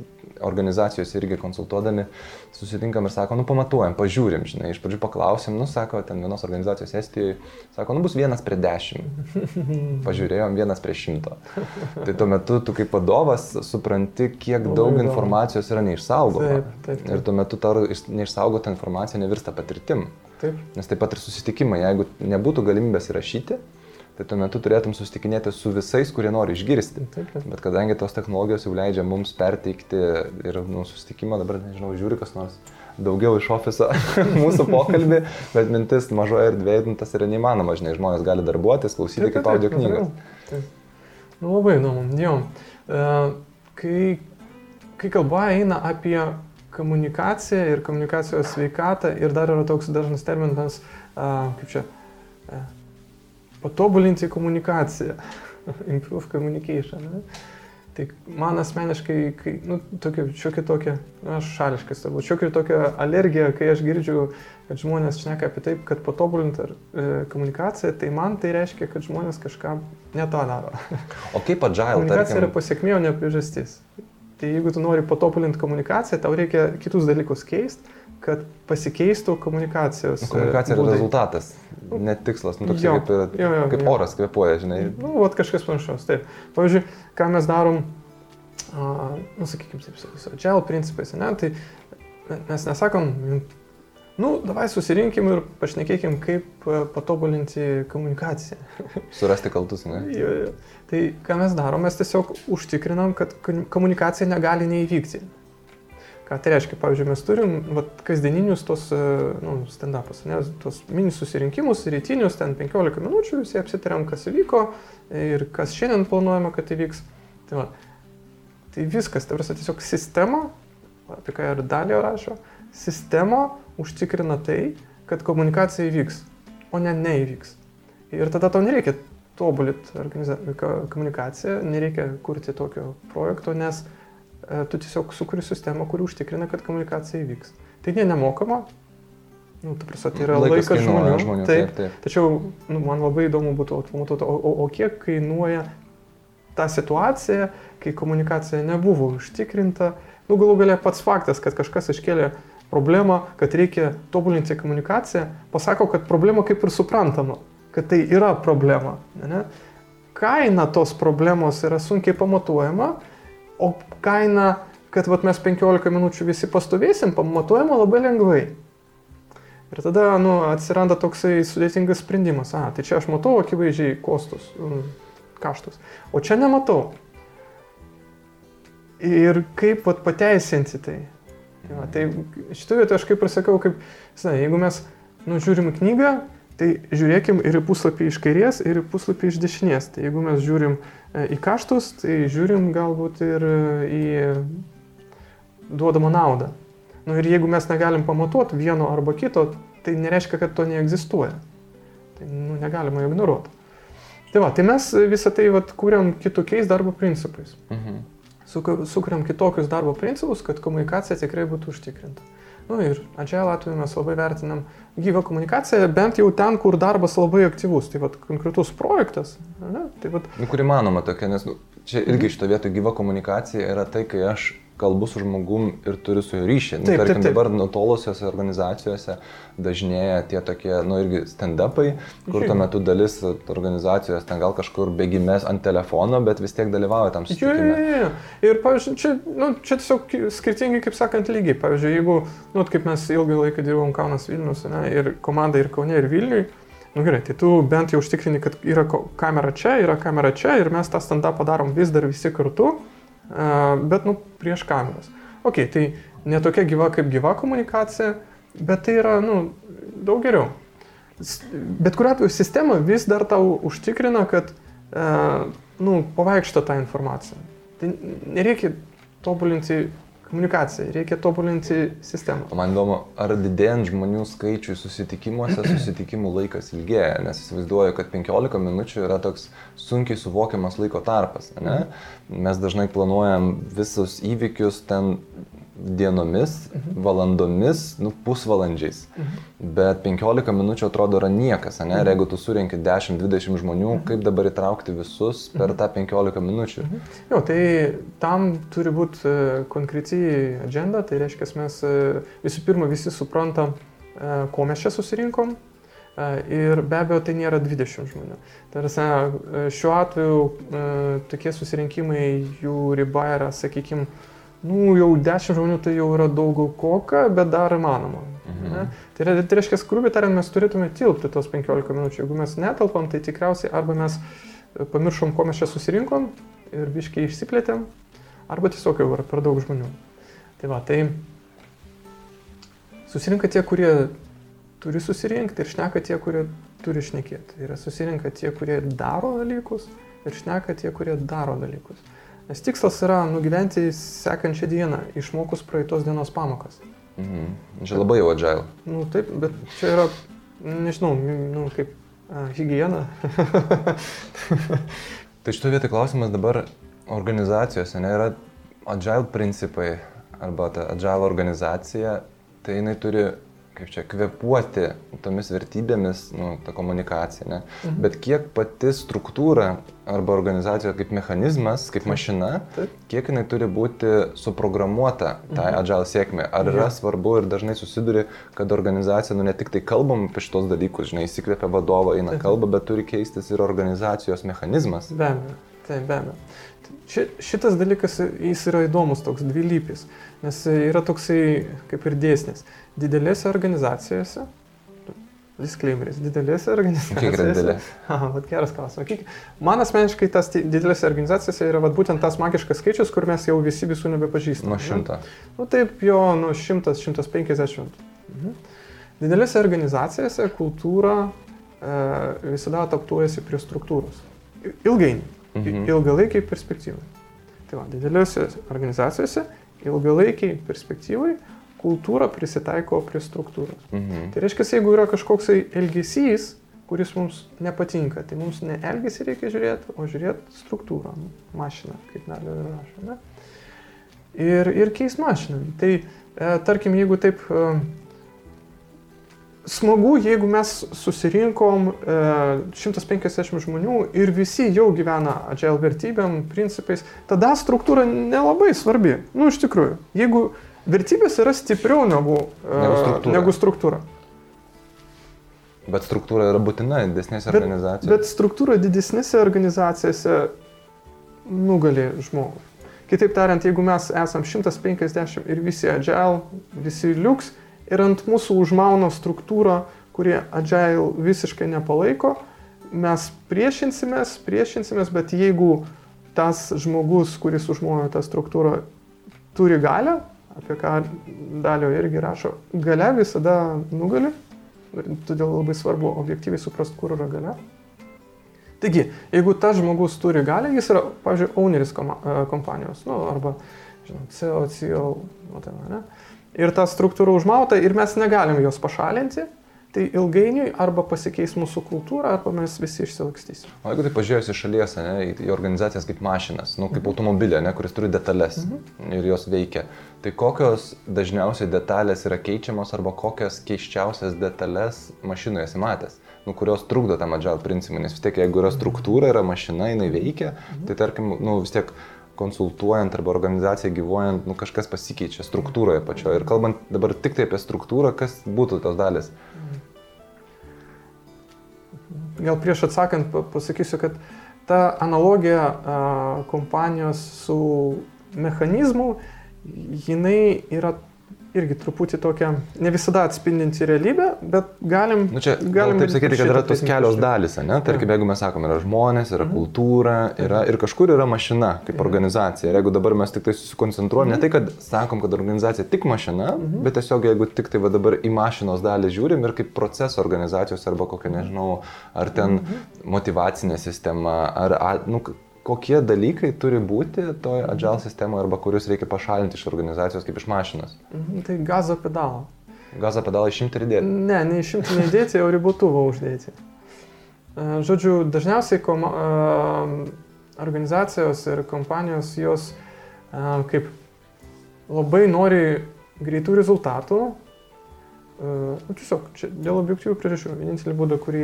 organizacijos irgi konsultuodami susitinkam ir sako, nu pamatuojam, pažiūrim, žinai, iš pradžių paklausim, nu sako, ten vienos organizacijos Estijoje, sako, nu bus vienas prie dešimt. Pažiūrėjom vienas prie šimto. Tai tuo metu tu kaip vadovas supranti, kiek daug informacijos yra neišsaugoma. Taip, taip, taip. Ir tuo metu ta neišsaugota informacija nevirsta patirtim. Taip. Nes taip pat ir susitikimai, jeigu nebūtų galimybės įrašyti, tai tuo metu turėtum susitikinėti su visais, kurie nori išgirsti. Taip, taip. Bet kadangi tos technologijos jau leidžia mums perteikti ir nu, susitikimą, dabar nežinau, žiūri kas nors daugiau iš ofiso mūsų pokalbį, bet mintis mažoje erdvėje nu, tas yra neįmanoma, žinai, žmonės gali darbuotis, klausyti taip, kaip audio knygos. Nu, labai įdomu, jo. Uh, kai, kai kalba eina apie komunikaciją ir komunikacijos sveikatą ir dar yra toks dažnas terminas, uh, kaip čia, uh, patobulinti komunikaciją, improve communication. Ne? Tai man asmeniškai, kai, nu, tokia, šiokia tokia, nu, aš šališkas turbūt, šiokia tokia alergija, kai aš girdžiu, kad žmonės šneka apie taip, kad patobulinti e, komunikaciją, tai man tai reiškia, kad žmonės kažką ne tą daro. O kaip agile? Komunikacija tarkim... yra pasiekmė, o ne priežastis. Tai jeigu tu nori patobulinti komunikaciją, tau reikia kitus dalykus keisti kad pasikeistų komunikacijos. Nu, komunikacija yra rezultatas, net tikslas, nu, toks jo, kaip, jo, jo, kaip jo. oras kvepuoja, žinai. Nu, vat kažkas panašaus, taip. Pavyzdžiui, ką mes darom, uh, nu, sakykime, taip, su agile principais, ne, tai mes nesakom, nu, davai susirinkim ir pašnekėkim, kaip patobulinti komunikaciją. Surasti kaltus, ne? jo, jo. Tai ką mes darom, mes tiesiog užtikrinam, kad komunikacija negali neįvykti. Ką tai reiškia? Pavyzdžiui, mes turim vat, kasdieninius tos e, nu, stand-upus, ne, tos mini susirinkimus, rytinius, ten 15 minučių, visi apsitariam, kas įvyko ir kas šiandien planuojama, kad įvyks. Tai, va, tai viskas, tai prasme, tiesiog sistema, apie ką ir dalio rašo, sistema užtikrina tai, kad komunikacija įvyks, o ne neįvyks. Ir tada tau nereikia tobulinti komunikaciją, nereikia kurti tokio projekto, nes uh, tu tiesiog sukuri sistemą, kuri užtikrina, kad komunikacija įvyks. Tai ne nemokama, nu, ta prasme, tai yra laikas, laikas žmonių. žmonių taip, taip, taip. Tačiau nu, man labai įdomu būtų atmutuoti, o, o, o kiek kainuoja ta situacija, kai komunikacija nebuvo užtikrinta. Nu, galų galia pats faktas, kad kažkas iškėlė problemą, kad reikia tobulinti komunikaciją, pasako, kad problema kaip ir suprantama, kad tai yra problema. Ne? Kaina tos problemos yra sunkiai pamatuojama o kaina, kad vat, mes 15 minučių visi pastovėsim, pamatuojama labai lengvai. Ir tada nu, atsiranda toksai sudėtingas sprendimas. A, tai čia aš matau akivaizdžiai kostus, mm, kaštus, o čia nematau. Ir kaip vat, pateisinti tai? Tai, va, tai šitą vietą aš kaip ir sakau, kaip, žinai, jeigu mes nu, žiūrim knygą, Tai žiūrėkim ir į puslapį iš kairės, ir į puslapį iš dešinės. Tai jeigu mes žiūrim e, į kaštus, tai žiūrim galbūt ir e, į duodamą naudą. Nu, ir jeigu mes negalim pamatuoti vieno arba kito, tai nereiškia, kad to neegzistuoja. Tai nu, negalima ignoruoti. Tai va, tai mes visą tai vat, kūriam kitokiais darbo principais. Mhm. Sukuriam kitokius darbo principus, kad komunikacija tikrai būtų užtikrinta. Nu, ir Agile atveju mes labai vertinam gyvą komunikaciją, bent jau ten, kur darbas labai aktyvus. Tai vad konkretus projektas. Ne? Tai vat... nu, kur įmanoma tokia, nes nu, čia irgi mhm. šito vietoje gyva komunikacija yra tai, kai aš kalbu su žmogum ir turiu su juo ryšį. Nu, taip, tarkim, taip, taip. dabar nutolusiose organizacijose dažnėja tie tokie, nu irgi stand-upai, kur tuo metu dalis organizacijos ten gal kažkur bėgimės ant telefono, bet vis tiek dalyvauja tam susitikime. Jo, jo, jo. Ir, pavyzdžiui, čia, nu, čia tiesiog skirtingi, kaip sakant, lygiai. Pavyzdžiui, jeigu, nu, kaip mes ilgą laiką dirbom Kaunas Vilnius, ne, ir komanda ir Kaune, ir Vilniui, Nu gerai, tai tu bent jau užtikrini, kad yra kamera čia, yra kamera čia ir mes tą stand-upą darom vis dar visi kartu bet nu, prieš kameras. Ok, tai ne tokia gyva kaip gyva komunikacija, bet tai yra nu, daug geriau. Bet kuriuo atveju sistema vis dar tau užtikrina, kad nu, pavaikšto tą informaciją. Tai nereikia tobulinti komunikaciją, reikia tobulinti sistemą. Man įdomu, ar didėjant žmonių skaičiui susitikimuose, susitikimų laikas ilgėja, nes įsivaizduoju, kad 15 minučių yra toks sunkiai suvokiamas laiko tarpas. Ne? Mes dažnai planuojam visus įvykius ten dienomis, mhm. valandomis, nu, pusvalandžiais. Mhm. Bet 15 minučių atrodo yra niekas, ne? Mhm. Ir jeigu tu surinkit 10-20 žmonių, mhm. kaip dabar įtraukti visus per mhm. tą 15 minučių? Mhm. Jo, tai tam turi būti e, konkrečiai agenda, tai reiškia, mes e, visų pirma visi suprantam, e, ko mes čia susirinkom. Ir be abejo, tai nėra 20 žmonių. Tarsi, šiuo atveju tokie susirinkimai, jų riba yra, sakykime, nu, jau 10 žmonių tai jau yra daug koka, bet dar įmanoma. Mhm. Tai, yra, tai reiškia, grubiai tariant, mes turėtume tilpti tos 15 minučių. Jeigu mes netelpam, tai tikriausiai arba mes pamiršom, ko mes čia susirinkom ir biškiai išsiplėtėm, arba tiesiog jau yra per daug žmonių. Tai va, tai susirinka tie, kurie turi susirinkti ir šneka tie, kurie turi šnekėti. Tai yra susirinka tie, kurie daro dalykus ir šneka tie, kurie daro dalykus. Nes tikslas yra nugyventi sekančią dieną, išmokus praeitos dienos pamokas. Mhm. Čia labai jau agile. Nu, taip, bet čia yra, nežinau, nu, kaip a, hygiena. tai šito vietoj klausimas dabar organizacijose, ne, yra agile principai arba ta agile organizacija, tai jinai turi kaip čia, kvepuoti tomis vertybėmis, nu, ta komunikacija, ne? Mhm. Bet kiek pati struktūra arba organizacija kaip mechanizmas, kaip mašina, Taip. kiek jinai turi būti suprogramuota tai mhm. agile sėkmė. Ar yra ja. svarbu ir dažnai susiduri, kad organizacija, nu, ne tik tai kalbam apie šitos dalykus, žinai, įsikvėpia vadovą, eina kalba, bet turi keistis ir organizacijos mechanizmas. Be abejo. Taip, be abejo. Ši, šitas dalykas, jis yra įdomus, toks dvilypis, nes yra toksai kaip ir dėsnis. Didelėse organizacijose, disclaimeris, didelėse organizacijose. Kiek yra didelė? Aha, vat geras klausimas. Kiek... Man asmeniškai tas didelėse organizacijose yra vat, būtent tas magiškas skaičius, kur mes jau visi visų nebepažįstame. Nuo šimto. Na nu, taip, jo, nuo šimtas, šimtas penkiasdešimt. Mhm. Didelėse organizacijose kultūra e, visada adaptuojasi prie struktūros. Ilgainiui mhm. ilgalaikiai perspektyvai. Tai va, dideliuose organizacijose ilgalaikiai perspektyvai kultūra prisitaiko prie struktūros. Mhm. Tai reiškia, jeigu yra kažkoksai elgesys, kuris mums nepatinka, tai mums ne elgesį reikia žiūrėti, o žiūrėti struktūrą, mašiną, kaip Nelė rašo. Ne? Ir, ir keis mašiną. Tai e, tarkim, jeigu taip e, smagu, jeigu mes susirinkom e, 150 žmonių ir visi jau gyvena agile vertybėm, principais, tada struktūra nelabai svarbi. Nu, iš tikrųjų, jeigu vertybės yra stipriau negu, e, negu, struktūra. negu struktūra. Bet struktūra yra būtina didesnėse bet, organizacijose. Bet struktūra didesnėse organizacijose nugali žmogų. Kitaip tariant, jeigu mes esam 150 ir visi agile, visi liuks, ir ant mūsų užmauna struktūrą, kurie agile visiškai nepalaiko, mes priešinsimės, priešinsimės, bet jeigu tas žmogus, kuris užmojo tą struktūrą, turi galę, apie ką dalio irgi rašo, gale visada nugali, todėl labai svarbu objektyviai suprasti, kur yra gale. Taigi, jeigu tas žmogus turi galę, jis yra, pavyzdžiui, owneris kompanijos, nu, arba, žinot, CEO, CEO, nu, ten, ne? ir ta struktūra užmauta ir mes negalim jos pašalinti, tai ilgainiui arba pasikeis mūsų kultūra, arba mes visi išsilakstysim. O jeigu tai pažiūrėjus iš šalies, ne, į organizacijas kaip mašinas, nu, kaip mhm. automobilė, ne, kuris turi detalės mhm. ir jos veikia, tai kokios dažniausiai detalės yra keičiamos arba kokias keiščiausias detalės mašinoje esi matęs? Nu, kurios trukdo tam agile principui, nes vis tiek jeigu yra struktūra, yra mašina, jinai veikia, mhm. tai tarkim, nu, vis tiek konsultuojant arba organizaciją gyvuojant, nu, kažkas pasikeičia struktūroje pačioje. Ir kalbant dabar tik tai apie struktūrą, kas būtų tos dalis? Gal prieš atsakant pasakysiu, kad ta analogija kompanijos su mechanizmu, jinai yra irgi truputį tokia, ne visada atspindinti realybę, bet galim... Nu čia, galim taip sakyti, kad yra tos kelios dalys, ne? Tarkim, jeigu mes sakome, yra žmonės, yra mhm. kultūra, yra, ir kažkur yra mašina kaip mhm. organizacija. Ir jeigu dabar mes tik tai susikoncentruojam, mhm. ne tai, kad sakom, kad organizacija tik mašina, mhm. bet tiesiog jeigu tik tai va, dabar į mašinos dalį žiūrim ir kaip proceso organizacijos arba kokia, nežinau, ar ten mhm. motivacinė sistema, ar, nu, kokie dalykai turi būti toje agile sistemoje arba kuriuos reikia pašalinti iš organizacijos kaip iš mašinos? Mhm, tai gazo pedalą. Gazo pedalą išimti ir įdėti? Ne, ne išimti neįdėti, o ribotuvą uždėti. E, žodžiu, dažniausiai koma, e, organizacijos ir kompanijos jos e, kaip labai nori greitų rezultatų. Nu, tiesiog čia dėl objektyvių priežasčių. Vienintelį būdą, kurį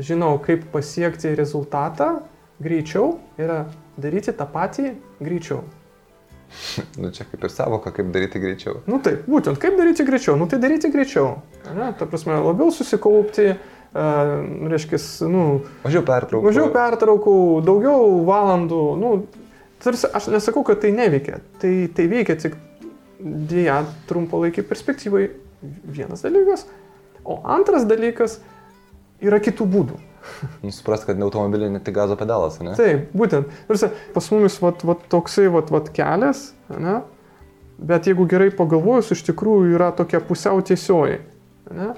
žinau, kaip pasiekti rezultatą, greičiau yra daryti tą patį greičiau. nu čia kaip ir savoka, kaip daryti greičiau. Nu taip, būtent, kaip daryti greičiau. Nu tai daryti greičiau. Ne, ta prasme, labiau susikaupti, uh, reiškia, nu... Mažiau pertraukų. Mažiau pertraukų, daugiau valandų, nu, Tarsi aš nesakau, kad tai neveikia. Tai, tai veikia tik dėja trumpalaikį perspektyvai vienas dalykas, o antras dalykas yra kitų būdų. Nusiprast, kad ne automobiliai, ne tik gazo pedalas, ne? Taip, būtent. Tarsi pas mumis vat, vat, toksai vat, vat kelias, ne? bet jeigu gerai pagalvojus, iš tikrųjų yra tokia pusiau tiesioji. Ne?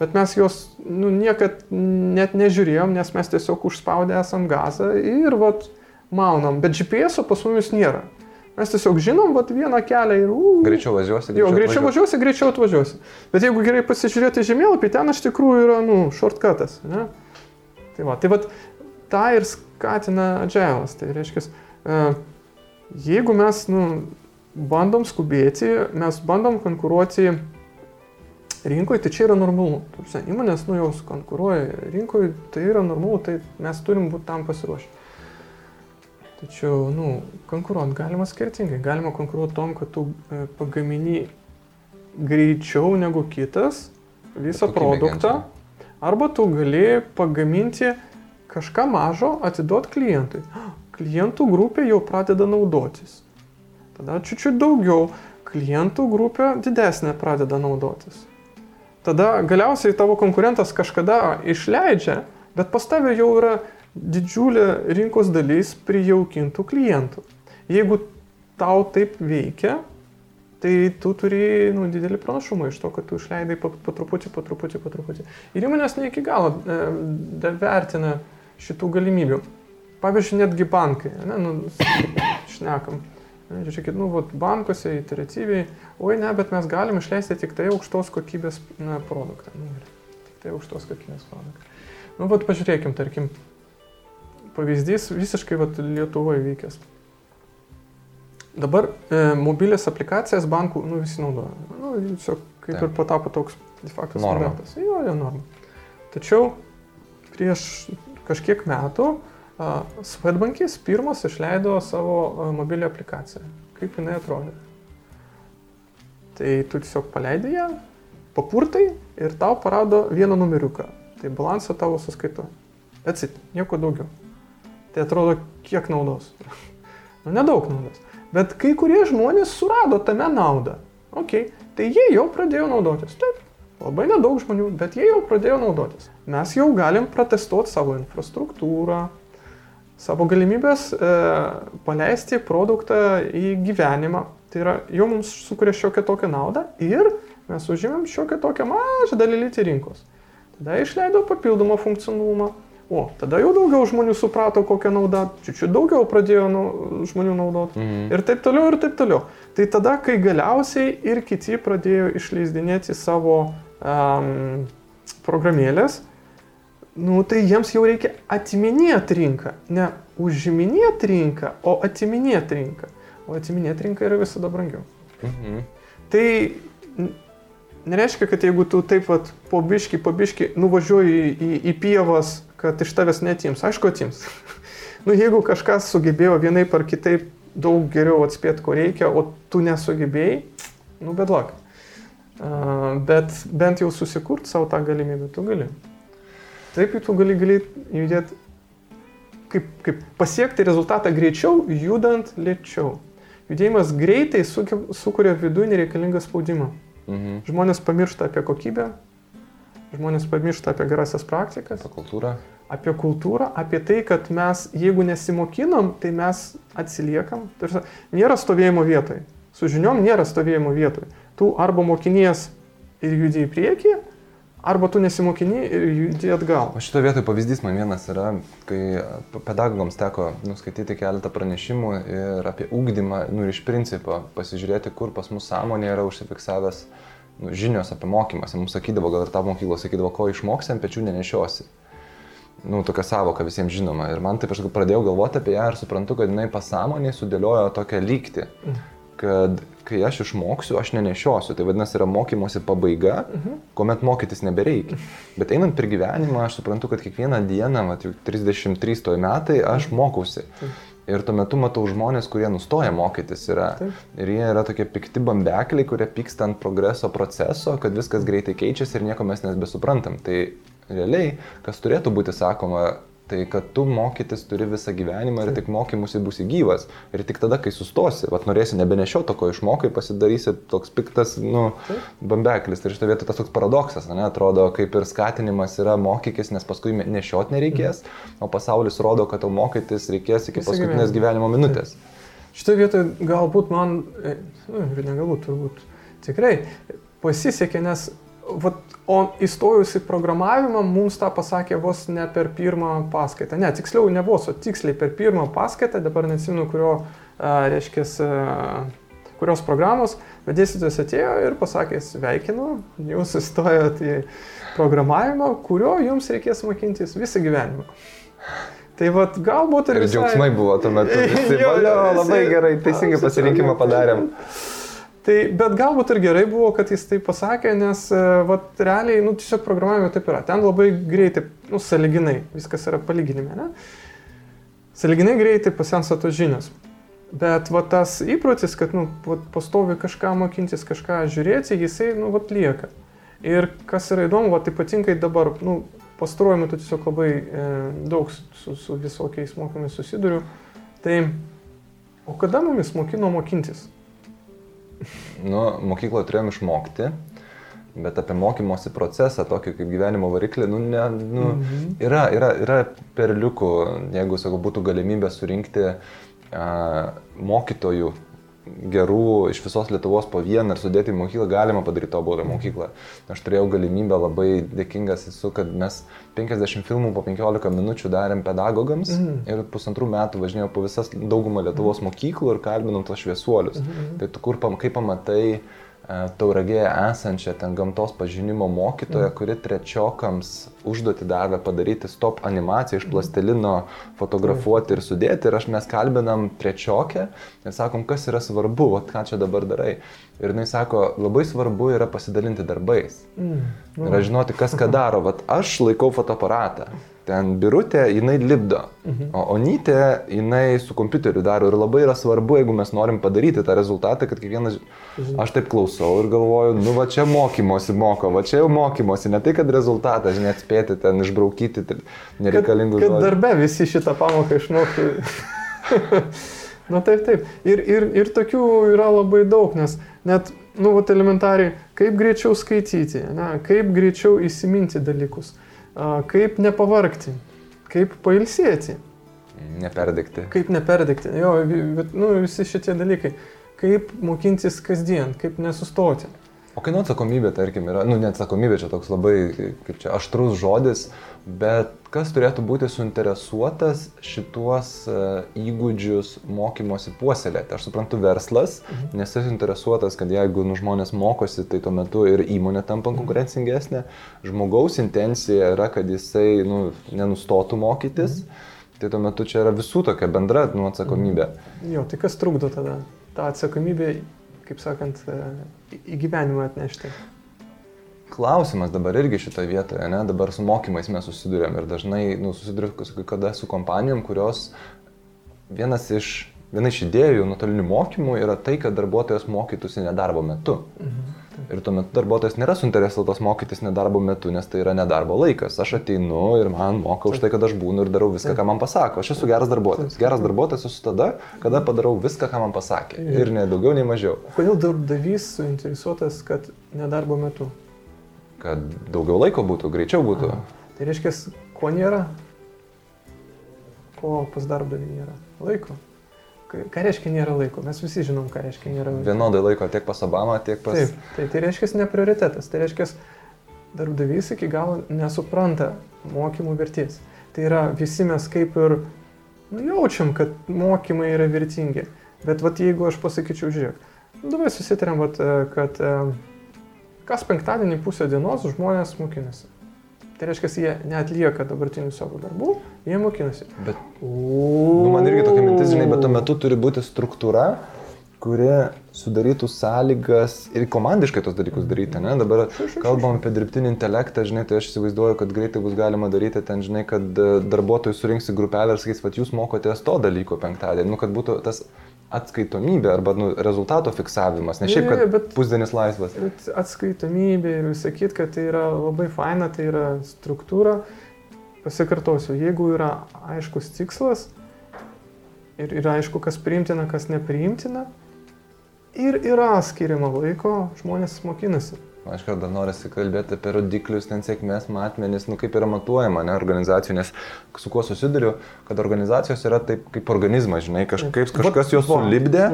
Bet mes jos nu, niekad net nežiūrėjom, nes mes tiesiog užspaudę esam gazą ir vat, maunam. Bet GPS pas mumis nėra. Mes tiesiog žinom, vat, vieną kelią ir... Uh, Greičiau važiuosi, greičiau, jo, greičiau važiuosi, greičiau atvažiuosi. Bet jeigu gerai pasižiūrėti žemėlapį, ten iš tikrųjų yra, nu, shortcutas. Ne? Tai va, tai va, tą ir skatina agilas. Tai reiškia, e, jeigu mes, nu, bandom skubėti, mes bandom konkuruoti rinkoje, tai čia yra normalu. Tursi, įmonės, nu, jos konkuruoja rinkoje, tai yra normalu, tai mes turim būti tam pasiruošę. Tačiau, nu, konkuruoti galima skirtingai. Galima konkuruoti tom, kad tu e, pagamini greičiau negu kitas visą produktą. Arba tu gali pagaminti kažką mažo, atiduoti klientui. Klientų grupė jau pradeda naudotis. Tada čiūčiut daugiau klientų grupė didesnė pradeda naudotis. Tada galiausiai tavo konkurentas kažkada išleidžia, bet pas tavę jau yra didžiulė rinkos dalis prijaukintų klientų. Jeigu tau taip veikia, tai tu turi nu, didelį pranašumą iš to, kad tu išleidai po, po truputį, po truputį, po truputį. Ir įmonės ne iki galo e, vertina šitų galimybių. Pavyzdžiui, netgi bankai, ne, nu, šnekam. Žiūrėkit, nu, vat, bankuose iteratyviai, oi ne, bet mes galim išleisti tik tai aukštos kokybės na, produktą. Nu, tik tai aukštos kokybės produktą. Nu, vat, pažiūrėkim, tarkim, pavyzdys visiškai vat, Lietuvoje vykęs. Dabar e, mobilės aplikacijas bankų nu, visi naudoja. Nu, tiesiog kaip Taip. ir patapo toks de facto standartas. Jo, jo, norma. Tačiau prieš kažkiek metų Svetbankis pirmas išleido savo mobilią aplikaciją. Kaip jinai atrodė. Tai tu tiesiog paleidai ją, papurtai ir tau parodo vieną numeriuką. Tai balansą tavo sąskaito. Atsit, nieko daugiau. Tai atrodo, kiek naudos. nu, nedaug naudos. Bet kai kurie žmonės surado tame naudą. Ok, tai jie jau pradėjo naudotis. Taip, labai nedaug žmonių, bet jie jau pradėjo naudotis. Mes jau galim protestuoti savo infrastruktūrą, savo galimybės e, paleisti produktą į gyvenimą. Tai yra, jau mums sukuria šiokią tokią naudą ir mes užimėm šiokią tokią mažą dalelytį rinkos. Tada išleido papildomą funkcionalumą. O, tada jau daugiau žmonių suprato, kokią naudą, čiūčiu daugiau pradėjo nu, žmonių naudoti. Mhm. Ir taip toliau, ir taip toliau. Tai tada, kai galiausiai ir kiti pradėjo išleisdinėti savo um, programėlės, nu, tai jiems jau reikia atiminėti rinką. Ne užiminėti rinką, o atiminėti rinką. O atiminėti rinką yra visada brangiau. Mhm. Tai nereiškia, kad jeigu tu taip pat po biški, po biški nuvažiuoji į, į, į pievas, kad iš tavęs netims. Aišku, atims. nu, jeigu kažkas sugebėjo vienaip ar kitaip daug geriau atspėti, ko reikia, o tu nesugebėjai, nu, bedlak. Uh, bet bent jau susikurt savo tą galimybę tu gali. Taip tu gali, gali judėti, kaip, kaip pasiekti rezultatą greičiau, judant lėčiau. Judėjimas greitai sukuria viduje nereikalingą spaudimą. Mhm. Žmonės pamiršta apie kokybę, žmonės pamiršta apie gerasias praktikas. Apie kultūrą. Apie kultūrą, apie tai, kad mes, jeigu nesimokinam, tai mes atsiliekam. Tarsi, nėra stovėjimo vietoje. Su žiniom nėra stovėjimo vietoje. Tu arba mokinies ir judi į priekį, arba tu nesimokini ir judi atgal. O šito vietoje pavyzdys man vienas yra, kai pedagogams teko nuskaityti keletą pranešimų ir apie ūkdymą, nu ir iš principo pasižiūrėti, kur pas mus sąmonė yra užsifiksavęs nu, žinios apie mokymąsi. Mums sakydavo, gal ir tą mokyklą sakydavo, ko išmoksi ant pečių nenešiosi. Nu, tokia savoka visiems žinoma. Ir man taip aš pradėjau galvoti apie ją ir suprantu, kad jinai pasąmonėje sudėliojo tokią lygtį. Kad kai aš išmoksiu, aš nenešiosiu. Tai vadinasi, yra mokymosi pabaiga, mhm. kuomet mokytis nebereikia. Bet einant per gyvenimą, aš suprantu, kad kiekvieną dieną, mat, jau 33 toj metai, aš mhm. Ir tuo metu matau žmonės, kurie nustoja mokytis yra. Taip. Ir jie yra tokie pikti bambekliai, kurie pyksta ant progreso proceso, kad viskas greitai keičiasi ir nieko mes nesbesuprantam. Tai realiai, kas turėtų būti sakoma Tai kad tu mokytis turi visą gyvenimą ir tik mokymusi būsi gyvas. Ir tik tada, kai sustosi, vat norėsi nebenešio to, ko išmokai, pasidarysi toks piktas, nu, bambeklis. Ir šitą vietą tas toks paradoksas, ne, atrodo, kaip ir skatinimas yra mokykis, nes paskui nešiot nereikės, o pasaulis rodo, kad tau mokytis reikės iki paskutinės gyvenimo minutės. Šitą vietą galbūt man, e, nu, ir negalbūt, turbūt tikrai pasisekė, nes vat, o įstojus į programavimą mums tą pasakė vos ne per pirmą paskaitą. Ne, tiksliau, ne vos, o tiksliai per pirmą paskaitą, dabar nesimenu, kurio, reiškia, kurios programos, bet dėstytojas atėjo ir pasakė, sveikinu, jūs įstojot į programavimą, kurio jums reikės mokintis visą gyvenimą. Tai vad galbūt ir... Ir visai... džiaugsmai buvo tuo metu. Visi, valio, labai gerai, teisingai pasirinkimą padarėm. Tai, bet galbūt ir gerai buvo, kad jis tai pasakė, nes, e, vat, realiai, nu, tiesiog programavime taip yra. Ten labai greitai, nu, saliginai, viskas yra palyginime, ne? Saliginai greitai pasensa tos žinios. Bet va tas įprotis, kad, nu, vat, pastovi kažką mokintis, kažką žiūrėti, jisai, nu, vat, lieka. Ir kas yra įdomu, va, ypatingai dabar, nu, pastaruoju metu tiesiog labai e, daug su, su visokiais mokymais susiduriu. Tai, o kada mumis mokino mokintis? Nu, mokykloje turėjom išmokti, bet apie mokymosi procesą, tokį kaip gyvenimo variklį, nu, ne, nu, mhm. yra, yra, yra perliukų, jeigu, sakau, būtų galimybė surinkti a, mokytojų gerų iš visos Lietuvos po vieną ir sudėti į mokyklą, galima padaryti tobulą mokyklą. Aš turėjau galimybę, labai dėkingas esu, kad mes 50 filmų po 15 minučių darėm pedagogams mm. ir pusantrų metų važinėjau po visas daugumą Lietuvos mokyklų ir kalbinau tos šviesuolius. Mm. Tai tu kur, kaip pamatai, E, tauragėje esančią ten gamtos pažinimo mokytoją, kuri trečiokams užduoti davė padaryti stop animaciją iš plastelino, fotografuoti ir sudėti. Ir aš mes kalbinam trečiokę ir sakom, kas yra svarbu, vat, ką čia dabar darai. Ir jinai sako, labai svarbu yra pasidalinti darbais. Mm. Ir žinoti, kas ką daro. Vat aš laikau fotoaparatą ten birutė, jinai lipdo, mhm. o onytė, jinai su kompiuteriu daro ir labai yra svarbu, jeigu mes norim padaryti tą rezultatą, kad kiekvienas, mhm. aš taip klausau ir galvoju, nu va čia mokymosi moko, va čia jau mokymosi, ne tai, kad rezultatą, žinai, atspėti ten, išbraukyti nereikalingus. Kad, kad darbe visi šitą pamoką išmoktų. Na taip, taip. Ir, ir, ir tokių yra labai daug, nes net, nu, vat elementariai, kaip greičiau skaityti, ne, kaip greičiau įsiminti dalykus kaip nepavarkti, kaip pailsėti. Neperdegti. Kaip neperdegti. Jo, nu, visi šitie dalykai. Kaip mokintis kasdien, kaip nesustoti. O kai nu atsakomybė, tarkim, yra, nu, neatsakomybė čia toks labai, kaip čia, aštrus žodis, bet kas turėtų būti suinteresuotas šituos e, įgūdžius mokymosi puoselėti? Aš suprantu verslas, mhm. nes jis interesuotas, kad jeigu nu, žmonės mokosi, tai tuo metu ir įmonė tampa mhm. konkurencingesnė. Žmogaus intencija yra, kad jisai nu, nenustotų mokytis. Mhm. Tai tuo metu čia yra visų tokia bendra nu, atsakomybė. Mhm. Jo, tai kas trukdo tada? Ta atsakomybė kaip sakant, e, į gyvenimą atnešti. Klausimas dabar irgi šitoje vietoje, ne? dabar su mokymais mes susidurėm ir dažnai nu, susidurėm kada su kompanijom, kurios vienas iš, viena iš idėjų nuotolinių mokymų yra tai, kad darbuotojas mokytųsi nedarbo metu. Mhm. Ir tuo metu darbuotojas nėra suinteresuotas mokytis nedarbo metu, nes tai yra nedarbo laikas. Aš ateinu ir man moka už tai, kad aš būnu ir darau viską, ką man pasako. Aš esu geras darbuotojas. Geras darbuotojas esu tada, kada padarau viską, ką man pasakė. Ir ne daugiau, nei mažiau. Kodėl darbdavys suinteresuotas, kad nedarbo metu? Kad daugiau laiko būtų, greičiau būtų. A, tai reiškia, ko nėra? Ko pas darbdavį nėra? Laiko. Ką reiškia nėra laiko? Mes visi žinom, ką reiškia nėra laiko. Vienodai laiko tiek pas Obamą, tiek pas... Taip, tai, tai reiškia ne prioritetas, tai reiškia darbdavys iki galo nesupranta mokymų vertės. Tai yra visi mes kaip ir nu, jaučiam, kad mokymai yra vertingi. Bet vat, jeigu aš pasakyčiau, žiūrėk, nu, dabar susitarėm, vat, kad kas penktadienį pusę dienos žmonės mokinasi. Tai reiškia, jie neatlieka dabartinių savo darbų, jie mokinasi. Bet, nu, man irgi tokia mintis, žinai, bet tuo metu turi būti struktūra, kuri sudarytų sąlygas ir komandiškai tos dalykus daryti, ne? Dabar kalbam apie dirbtinį intelektą, žinai, tai aš įsivaizduoju, kad greitai bus galima daryti ten, žinai, kad e, darbuotojai surinks į grupelę ir sakys, kad jūs mokotės to dalyko penktadienį, nu, kad būtų tas atskaitomybė arba nu, rezultato fiksavimas, ne šiaip, kad ne, bet, pusdienis laisvas. Bet atskaitomybė ir sakyt, kad tai yra labai faina, tai yra struktūra. pasikartosiu, jeigu yra aiškus tikslas ir yra aišku, kas priimtina, kas nepriimtina, ir yra skiriama laiko, žmonės mokinasi. Aš gal dar norisi kalbėti apie rodiklius, ten sėkmės matmenis, nu kaip yra matuojama, ne organizacijų, nes su kuo susiduriu, kad organizacijos yra taip kaip organizmas, žinai, kažkaip kažkas juos sulibdė,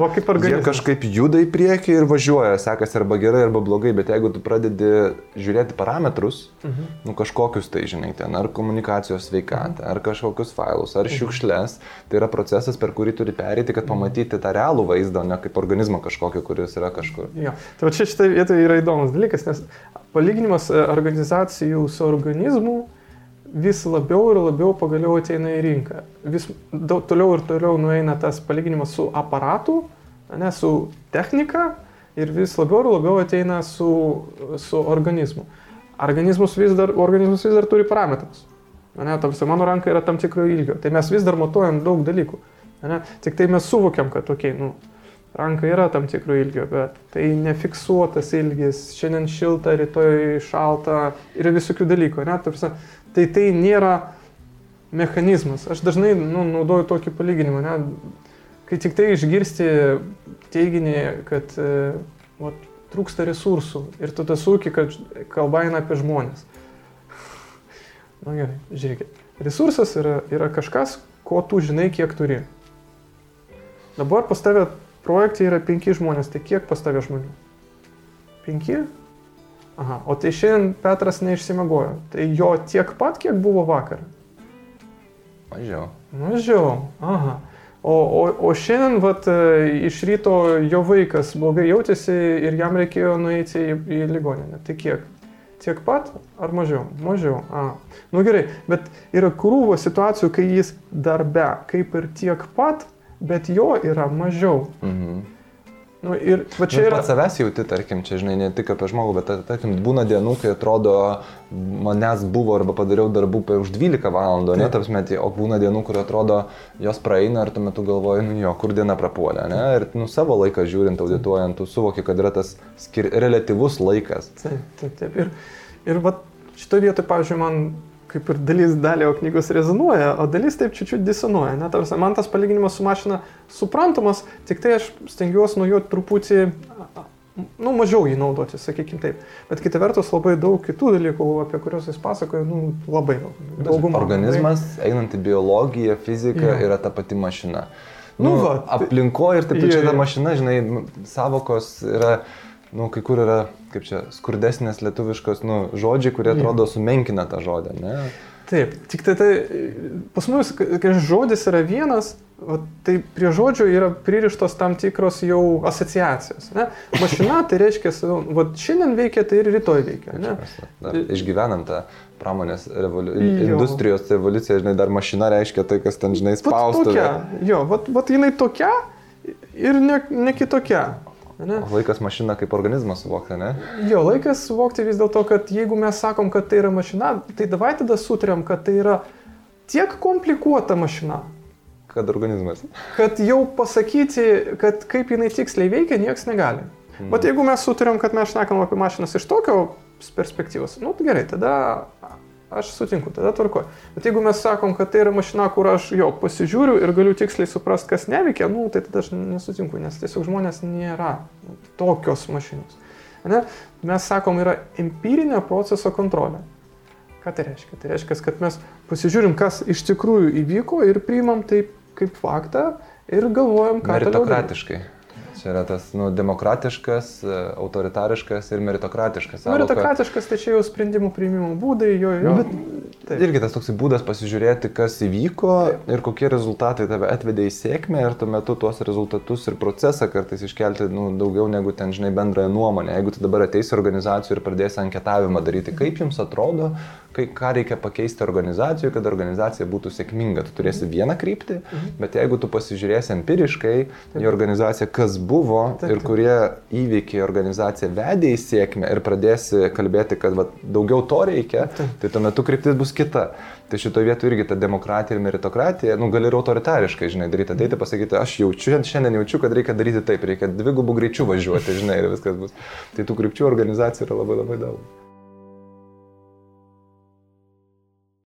jie kažkaip juda į priekį ir važiuoja, sekasi arba gerai, arba blogai, bet jeigu tu pradedi žiūrėti parametrus, mhm. nu kažkokius tai, žinai, ten ar komunikacijos sveikatą, ar kažkokius failus, ar mhm. šiukšlės, tai yra procesas, per kurį turi perėti, kad pamatyti tą realų vaizdą, ne kaip organizmą kažkokį, kuris yra kažkur. Jo. Tai čia šitą vietą yra įdomus dalykas dalykas, nes palyginimas e, organizacijų su organizmu vis labiau ir labiau pagaliau ateina į rinką. Vis daug, toliau ir toliau nueina tas palyginimas su aparatu, ne, su technika ir vis labiau ir labiau ateina su, su organizmu. Organizmus vis dar, organizmus vis dar turi parametrus. Ne, tamsi, mano ranka yra tam tikro ilgio. Tai mes vis dar matuojam daug dalykų. Ne, tik tai mes suvokiam, kad, okei, okay, nu, ranka yra tam tikro ilgio, bet tai nefiksuotas ilgis, šiandien šilta, rytoj šalta ir visokių dalykų. Ne? Tarsi, tai tai nėra mechanizmas. Aš dažnai nu, naudoju tokį palyginimą. Ne? Kai tik tai išgirsti teiginį, kad e, vat, trūksta resursų ir tu tas sūki, kad kalba eina apie žmonės. Na gerai, žiūrėkit. Resursas yra, yra kažkas, ko tu žinai, kiek turi. Dabar pas tavę projekte yra penki žmonės, tai kiek pas tavę žmonių? Penki? Aha, o tai šiandien Petras neišsimegojo. Tai jo tiek pat, kiek buvo vakar? Mažiau. Mažiau, aha. O, o, o šiandien, vat, iš ryto jo vaikas blogai jautėsi ir jam reikėjo nueiti į, į ligoninę. Tai kiek? Tiek pat ar mažiau? Mažiau. A. Nu gerai, bet yra krūvo situacijų, kai jis darbe kaip ir tiek pat, bet jo yra mažiau. Mhm. Nu, ir va čia nu, yra... Pats savęs jauti, tarkim, čia žinai, ne tik apie žmogų, bet tarkim, būna dienų, kai atrodo, manęs buvo arba padariau darbų per už 12 valandų, ne, tarp metį, o būna dienų, kur atrodo, jos praeina ir tuo metu galvoji, nu jo, kur diena prapuolė, ne, ir nu, savo laiką žiūrint, audituojant, tu suvoki, kad yra tas skir... relativus laikas. Taip, taip, taip. Ir, ir va šitoje vietoje, pavyzdžiui, man kaip ir dalis dalio knygos rezonuoja, o dalis taip čiūčiut disonuoja. Ne, tarsi, man tas palyginimas su mašina suprantamas, tik tai aš stengiuosi nuo jo truputį, nu, mažiau jį naudoti, sakykime taip. Bet kita vertus labai daug kitų dalykų, apie kuriuos jis pasakoja, nu, labai daug. Daugumą. Organizmas, labai... einant į biologiją, fiziką, ja. yra ta pati mašina. Nu, nu, va, aplinkoje ir taip pat čia ta mašina, žinai, savokos yra nu, kai kur yra, kaip čia, skurdesnės lietuviškos, nu, žodžiai, kurie atrodo sumenkina tą žodį, ne? Taip, tik tai, tai pas mus, kai žodis yra vienas, o, tai prie žodžių yra pririštos tam tikros jau asociacijos. Ne? Mašina tai reiškia, va, šiandien veikia, tai ir rytoj veikia. Ne? Dar, išgyvenam tą pramonės revoliu... industrijos revoliuciją, žinai, dar mašina reiškia tai, kas ten, žinai, spaustuvė. Jo, va, va jinai tokia ir ne, ne kitokia. Ne? O laikas mašina kaip organizmas suvokti, ne? Jo, laikas suvokti vis dėlto, kad jeigu mes sakom, kad tai yra mašina, tai davai tada sutriam, kad tai yra tiek komplikuota mašina. Kad organizmas. Kad jau pasakyti, kad kaip jinai tiksliai veikia, niekas negali. Mm. Bet jeigu mes sutarėm, kad mes šnekam apie mašinas iš tokio perspektyvos, nu tai gerai, tada Aš sutinku, tada tvarko. Bet jeigu mes sakom, kad tai yra mašina, kur aš jo pasižiūriu ir galiu tiksliai suprasti, kas neveikia, nu, tai tada aš nesutinku, nes tiesiog žmonės nėra tokios mašinos. Ne? Mes sakom, yra empirinė proceso kontrolė. Ką tai reiškia? Tai reiškia, kad mes pasižiūrim, kas iš tikrųjų įvyko ir priimam tai kaip faktą ir galvojam, ką tai. Meritokratiškai. Čia yra tas nu, demokratiškas, e, autoritariškas ir meritokratiškas. Meritokratiškas tai čia jau sprendimų priimimo būdai, jo, jo. Nu, bet irgi tas toks būdas pasižiūrėti, kas įvyko Taip. ir kokie rezultatai tave atvedė į sėkmę ir tuo metu tuos rezultatus ir procesą kartais iškelti nu, daugiau negu ten, žinai, bendrąją nuomonę. Jeigu tu dabar ateisi organizacijų ir pradėsi anketavimą daryti, kaip jums atrodo, kai, ką reikia pakeisti organizacijoje, kad organizacija būtų sėkminga. Tu turėsi vieną kryptį, mhm. bet jeigu tu pasižiūrėsi empiriškai į organizaciją, kas buvo ir kurie įvykiai organizaciją vedė į sėkmę ir pradėsi kalbėti, kad va, daugiau to reikia, tai tuo metu kryptis bus kita. Tai šitoje vietoje irgi ta demokratija ir meritokratija, nu gali ir autoritariškai, žinai, daryti, ateiti pasakyti, aš jaučiu, šiandien jaučiu, kad reikia daryti taip, reikia dvigubų greičių važiuoti, žinai, ir viskas bus. Tai tų krypčių organizacijų yra labai labai daug.